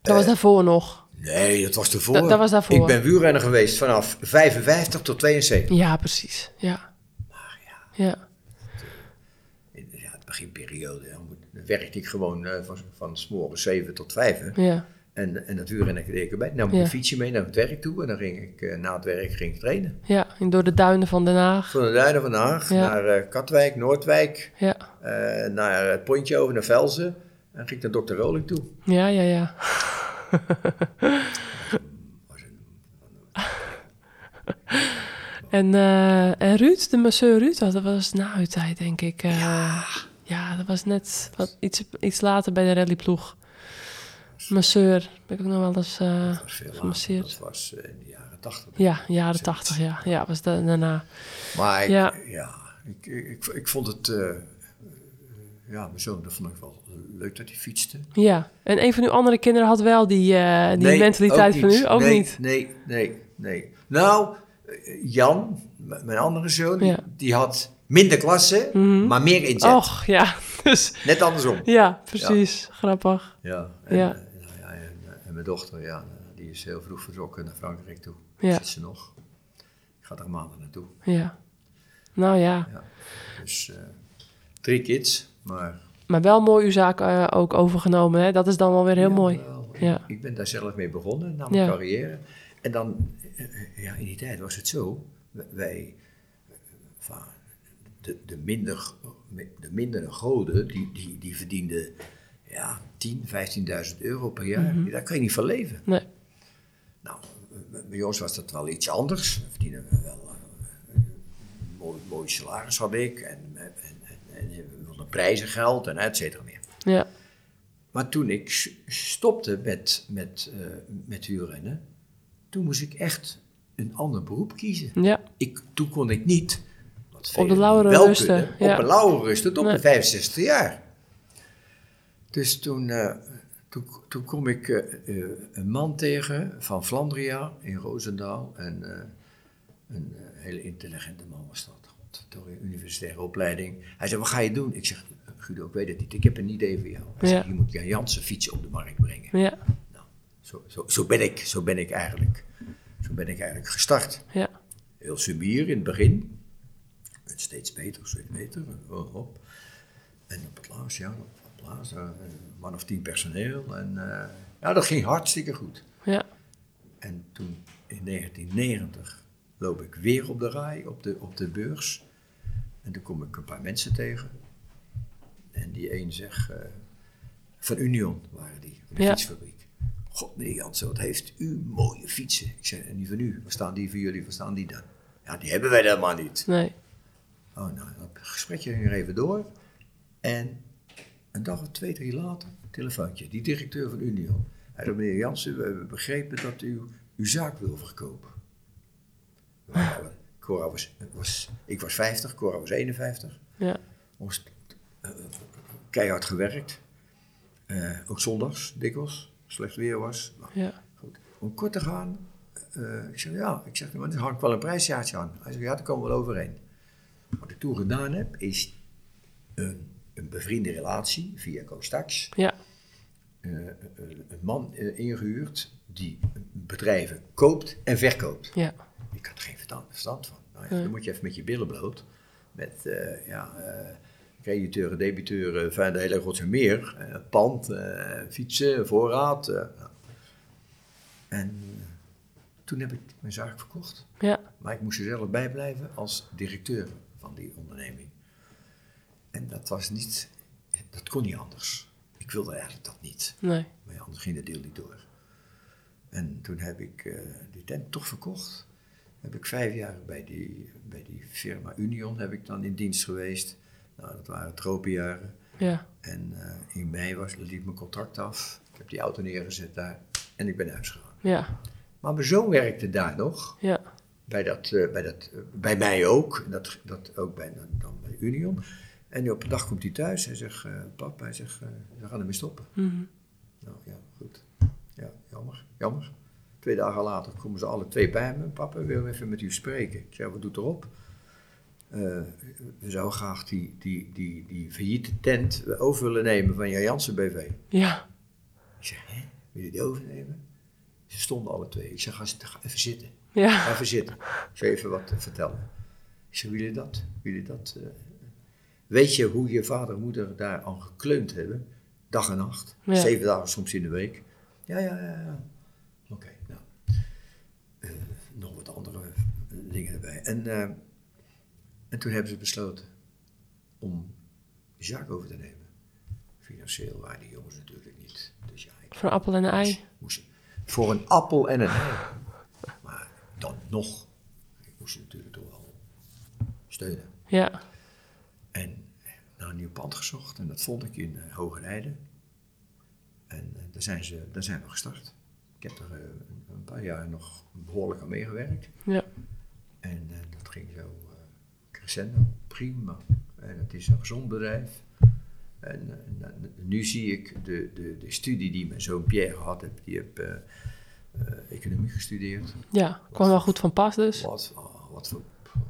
Dat was Eh, daarvoor nog. Nee, dat was ervoor. Dat- dat was daarvoor. Ik ben wielrenner geweest vanaf 55 tot 72. Ja, precies. Ja. Ja. beginperiode, dan, moet, dan werkte ik gewoon eh, van, van s morgens 7 tot 5. Ja. En, en dat wielrennen deed ik erbij. Dan nam ik Ja. een fietsje mee naar het werk toe. En dan ging ik eh, na het werk ging ik trainen. Ja, en door de duinen van Den Haag. Van de Duinen van Den Haag Ja. naar eh, Katwijk, Noordwijk. Ja, naar het pontje over naar Velzen. En ging ik naar dokter Rolik toe. ja, ja, ja. En, eh, en Ruud, de masseur Ruud, dat was na uw tijd, denk ik. eh, ja. dat was net wat, iets, iets later bij de rallyploeg. Masseur, ben ik ook nog wel eens... eh, Dat was later. gemasseerd. Dat was in de jaren tachtig. ja, jaren tachtig, ja. Ja, was da- daarna. Maar ik, Ja. ja. ik, ik, ik, ik vond het... ja, mijn zoon, dat vond ik wel leuk dat hij fietste. Ja, en een van uw andere kinderen had wel die, eh, die mentaliteit van u? Ook nee, niet? Nee, nee, nee. Nou, eh, Jan, mijn andere zoon, die, Ja. die had minder klassen, Mhm. maar meer inzet. Och, ja. Dus, Net andersom. ja, precies. Grappig. Ja, en, Ja. eh, nou en, en mijn dochter, ja, die is heel vroeg vertrokken naar Frankrijk toe. Ja. Zit ze nog. Ik ga er maanden naartoe. Ja. Nou ja, Dus drie kids, maar... maar wel mooi uw zaak eh, ook overgenomen. Hè? Dat is dan wel weer heel Ja, mooi. Ja. ik ben daar zelf mee begonnen, na mijn Ja. carrière. En dan, eh, ja, in die tijd was het zo, wij, de, de, minder, de mindere goden, die, die, die verdienden ja, 10, 15.000 euro per jaar. Mhm. Daar kan je niet van leven. Nee. Nou, bij ons was dat wel iets anders. We verdienen wel eh, een mooi, mooi salaris had ik. En, en, en, en we wilden prijzengeld en et cetera meer. Ja. Maar toen ik stopte met, met, eh, met wielrennen, toen moest ik echt een ander beroep kiezen. Ja. Ik, toen kon ik niet, Op de lauweren wel rusten, kunnen, ja. op een lauwe rusten tot Nee. mijn 65 jaar. Dus toen, eh, toen, toen kom ik eh, een man tegen van Flandria in Roosendaal. En een hele intelligente man was dat. Door een universitaire opleiding. Hij zei, wat ga je doen? Ik zeg, Guido, ik weet het niet. Ik heb een idee voor jou. Hij Ja. zei, je moet Jan Jansen fietsen op de markt brengen. Ja. Nou, zo, zo, zo, ben ik, zo ben ik eigenlijk. Zo ben ik eigenlijk gestart. Ja. Heel subier in het begin. En steeds beter, steeds beter. Oh, hop. En op het laatst, ja, op het laatst, eh, een man of tien personeel. En eh, ja, dat ging hartstikke goed. Ja. En toen in 1990 loop ik weer op de rij, op de, op de beurs. En toen kom ik een paar mensen tegen. En die een zegt, eh, van Union waren die, van de Ja. fietsfabriek. God meneer Jansen, wat heeft u mooie fietsen. Ik zei, en die van u, waar staan die voor jullie, waar staan die dan? Ja, die hebben wij helemaal niet. Nee. Oh, nou, dat gesprekje ging er even door. En een dag of twee, drie later, telefoontje. Die directeur van Union. Hij zei, meneer Jansen, we hebben begrepen dat u uw zaak wil verkopen. Cora was, was, ik was 50, Cora was 51. Ja. Ons eh, keihard gewerkt. Eh, ook zondags, dikwijls. Slecht weer was. Nou, Ja. Goed. Om kort te gaan, eh, ik zeg ja, ik zeg, maar er hangt wel een prijsjaartje aan. Hij zegt ja, daar komen we wel overheen. Wat ik toen gedaan heb, is een, een bevriende relatie via CoStax. Ja. een man eh, ingehuurd die bedrijven koopt en verkoopt. Ja. Ik had er geen verstand, van. Nou ja. Dan moet je even met je billen bloot. Met eh ja, eh crediteuren, debiteuren, van de hele en meer. eh, pand, fietsen, voorraad. nou. En toen heb ik mijn zaak verkocht. Ja. Maar ik moest er zelf bij blijven als directeur van die onderneming. En dat was niet, dat kon niet anders. Ik wilde eigenlijk dat niet. Nee. Maar anders ging de deal niet door. En toen heb ik die tent toch verkocht. Heb ik vijf jaar bij die, bij die firma Union heb ik dan in dienst geweest. Nou, dat waren tropenjaren. Ja. En eh, in mei was, liep mijn contract af. Ik heb die auto neergezet daar en ik ben naar huis gegaan. Ja. Maar mijn zoon werkte daar nog. Ja. Bij, dat, eh, bij, dat, eh, bij mij ook. Dat, dat ook bij, dan, dan bij Union. En op een dag komt hij thuis. Hij zegt, pap, hij zegt, we gaan ermee stoppen. Mhm. Nou ja, goed. Ja, jammer, jammer. Twee dagen later komen ze alle twee bij me. Papa, willen even met u spreken. Ik zei, wat doet erop? Eh, we zouden graag die, die, die, die failliete tent over willen nemen van Jan Jansen BV. Ja. Ik zeg, hè, wil je die overnemen? Ze stonden alle twee. Ik zeg, ga, zitten, ga even zitten. Ja. Ga even zitten. Ik even wat eh, vertellen. Ik zeg, wil je dat? Wil je dat? eh? Weet je hoe je vader en moeder daar aan gekleund hebben? Dag en nacht. Ja. Zeven dagen soms in de week. Ja, ja, ja. ja. Oké, nou. Eh, nog wat andere eh, dingen erbij. En, eh, en toen hebben ze besloten om Jacques over te nemen. Financieel waren die jongens natuurlijk niet. Dus ja, Voor een appel en een ei. moest voor een appel en een ei. Maar dan nog. Ik moest ze natuurlijk toch wel steunen. Ja, En naar een nieuw pand gezocht en dat vond ik in uh, Hogerijden. En eh, daar, zijn ze, daar zijn we gestart. Ik heb er eh, een paar jaar nog behoorlijk aan meegewerkt. ja, En eh, dat ging zo eh, crescendo, prima. En het is een gezond bedrijf. En eh, nu zie ik de, de, de studie die mijn zoon Pierre gehad heeft, die heb economie gestudeerd. ja. Kwam wel goed van pas dus. Wat, oh, wat voor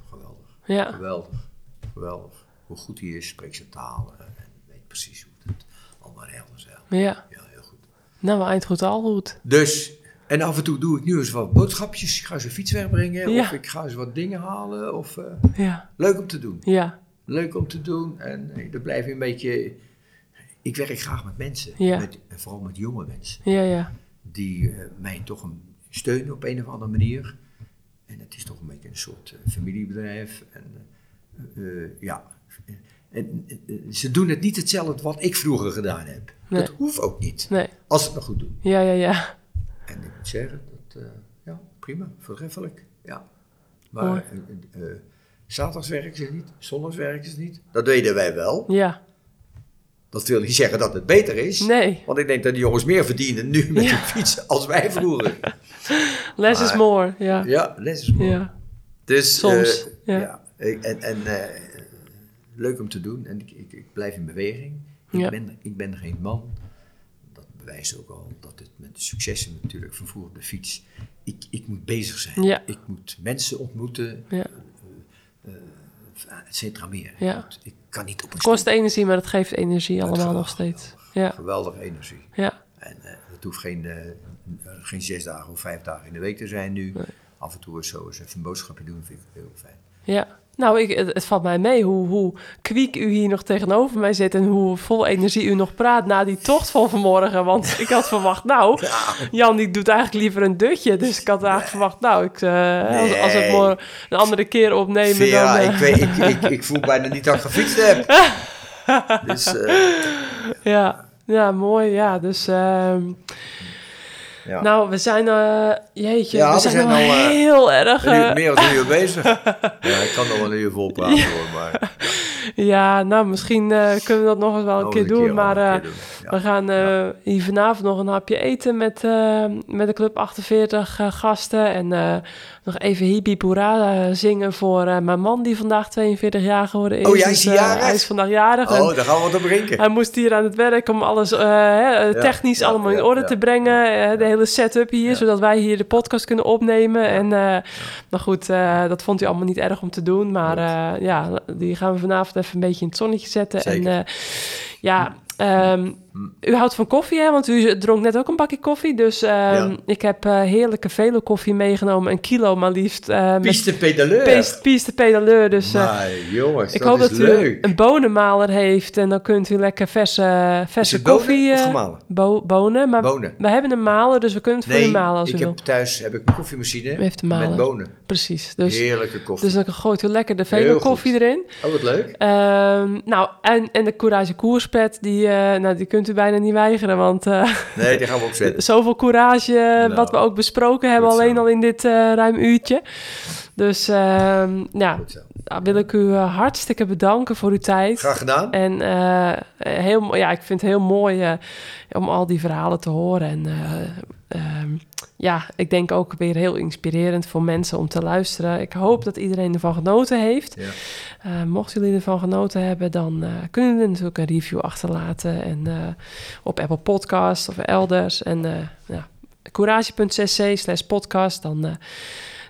geweldig. Ja, Geweldig, geweldig. Hoe goed hij is, spreekt zijn talen en weet precies hoe het allemaal en zo. ja. Ja, heel goed. Nou, eind goed al goed. Dus, en af en toe doe ik nu eens wat boodschapjes. Ik ga ze fiets wegbrengen Ja. of ik ga eens wat dingen halen. Of, eh, Ja, leuk om te doen. ja, Leuk om te doen en eh, dan blijf je een beetje... Ik werk graag met mensen, met, en vooral met jonge mensen. ja, ja. Die eh, mij toch een steunen op een of andere manier. En het is toch een beetje een soort eh, familiebedrijf. En, eh, eh, ja, en, eh, eh, ze doen het niet hetzelfde wat ik vroeger gedaan heb. Nee. Dat hoeft ook niet, Nee, als ze het nog goed doen. ja, ja, ja. En ik moet zeggen, dat, eh, ja, prima, voortreffelijk. Ja. Maar eh, eh, zaterdags werken ze niet, zondags werken ze niet. Dat weten wij wel. Ja, Dat wil niet zeggen dat het beter is. nee. Want ik denk dat die jongens meer verdienen nu met Ja. de fiets als wij vroeger. Less is more. Ja, Ja, les is mooi. ja. Dus, Soms, ja. Ik- En, en eh, leuk om te doen. En ik, ik, ik blijf in beweging. Ik, Ja. ben, ik ben geen man. Bewijst ook al dat het met de successen natuurlijk van vroeger op de fiets. Ik, ik moet bezig zijn. Ja. Ik moet mensen ontmoeten. Ja. Et cetera meer. Ja. Ik kan niet op een Kost stoel. energie, maar dat geeft energie Dat allemaal nog steeds. geweldig. Ja, Geweldige energie. ja, En eh het hoeft geen, geen zes dagen of vijf dagen in de week te zijn nu. Nee. Af en toe eens zo eens even een boodschapje doen, vind ik heel fijn. ja. Nou, ik, het, het valt mij mee hoe, hoe kwiek u hier nog tegenover mij zit... en hoe vol energie u nog praat na die tocht van vanmorgen. Want ik had verwacht, nou, Jan die doet eigenlijk liever een dutje. Dus ik had eigenlijk verwacht, nou, ik, eh, als, als we het morgen een andere keer opnemen... Vera, dan, eh, ik, weet, ik, ik, ik voel bijna niet dat ik gefietst heb. Dus eh, Ja, ja, mooi. Ja, dus... ehm, ja. Nou, we zijn... eh, jeetje, Ja, we, we zijn, zijn al eh, heel erg... eh, meer dan een uur bezig. Ja, ik kan nog wel een uur vol praten hoor, maar ja, nou, misschien eh, kunnen we dat nog eens wel een Oh, keer doen. maar eh, keer doen. Ja. we gaan eh, hier vanavond nog een hapje eten met, met de Club 48 eh, gasten. En nog even Hibi eh, zingen voor mijn man die vandaag 42 jaar geworden is. Oh, jij Dus, is jarig? hij is vandaag jarig. Oh, daar gaan we wat op drinken. Hij moest hier aan het werk om alles technisch ja, allemaal in orde te brengen. de hele setup hier, zodat wij hier de podcast kunnen opnemen. En nou goed, dat vond hij allemaal niet erg om te doen. Maar ja, die gaan we vanavond even een beetje in het zonnetje zetten. Zeker. En ja, um, u houdt van koffie, hè? Want u dronk net ook een bakje koffie. Dus ja. ik heb uh, heerlijke vele koffie meegenomen. Een kilo maar liefst. Uh, Piste pedaleur. Piste, piste pedaleur. Dus maar, jongens, ik dat hoop is dat leuk. u een bonenmaler heeft. En dan kunt u lekker verse, verse koffie... Bonen? Bo. Maar bonen. we hebben een maler, dus we kunnen het nee, voor u malen als ik u heb wil. thuis heb ik een koffiemachine U heeft een met bonen. Precies. Dus, Heerlijke koffie. Dus dan gooit u lekker de vele koffie erin. Oh, wat leuk. Um, nou, en, en de Courage Koerspet, die, nou, die kunt u bijna niet weigeren, want... Uh, nee, die gaan we opzetten. Zoveel courage, nou, wat we ook besproken hebben, alleen al in dit uh, ruim uurtje. Dus uh, ja, dan wil ik u uh, hartstikke bedanken voor uw tijd. Graag gedaan. En uh, heel, ja, ik vind het heel mooi uh, om al die verhalen te horen. En um, ja, ik denk ook weer heel inspirerend voor mensen om te luisteren. Ik hoop dat iedereen ervan genoten heeft. Ja. Mochten jullie ervan genoten hebben, dan kunnen jullie natuurlijk een review achterlaten. En op Apple Podcast of elders. En ja, courage.cc slash podcast. Dan,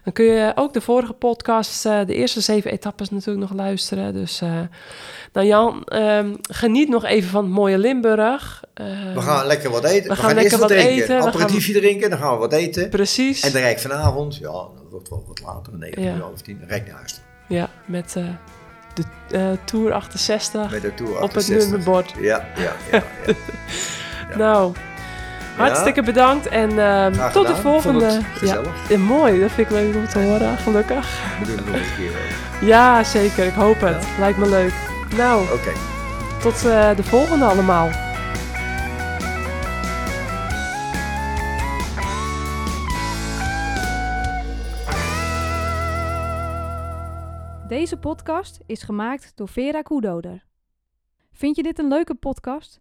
dan kun je ook de vorige podcast, de eerste zeven etappes natuurlijk nog luisteren. Dus nou Jan, um, geniet nog even van het mooie Limburg. we gaan lekker wat eten. We, we gaan, gaan, lekker wat drinken. eten. Aperitiefje gaan... drinken, dan gaan we wat eten. Precies. En dan rijd ik vanavond, ja, dat wordt wel wat later, 9 uur, half tien, dan rijd ik naar huis. Ja, met uh, de eh, Tour 68 Met de Tour op het 68. nummerbord. Ja, ja, ja. ja. Ja. Nou, hartstikke bedankt en ehm, tot de volgende. Vond het gezellig. Ja, mooi, dat vind ik leuk om te horen, gelukkig. We doen het nog een keer. ook. Ja, zeker, ik hoop het. Lijkt me leuk. Nou, Oké. tot eh, de volgende allemaal. Deze podcast is gemaakt door Vera Koedoder. Vind je dit een leuke podcast?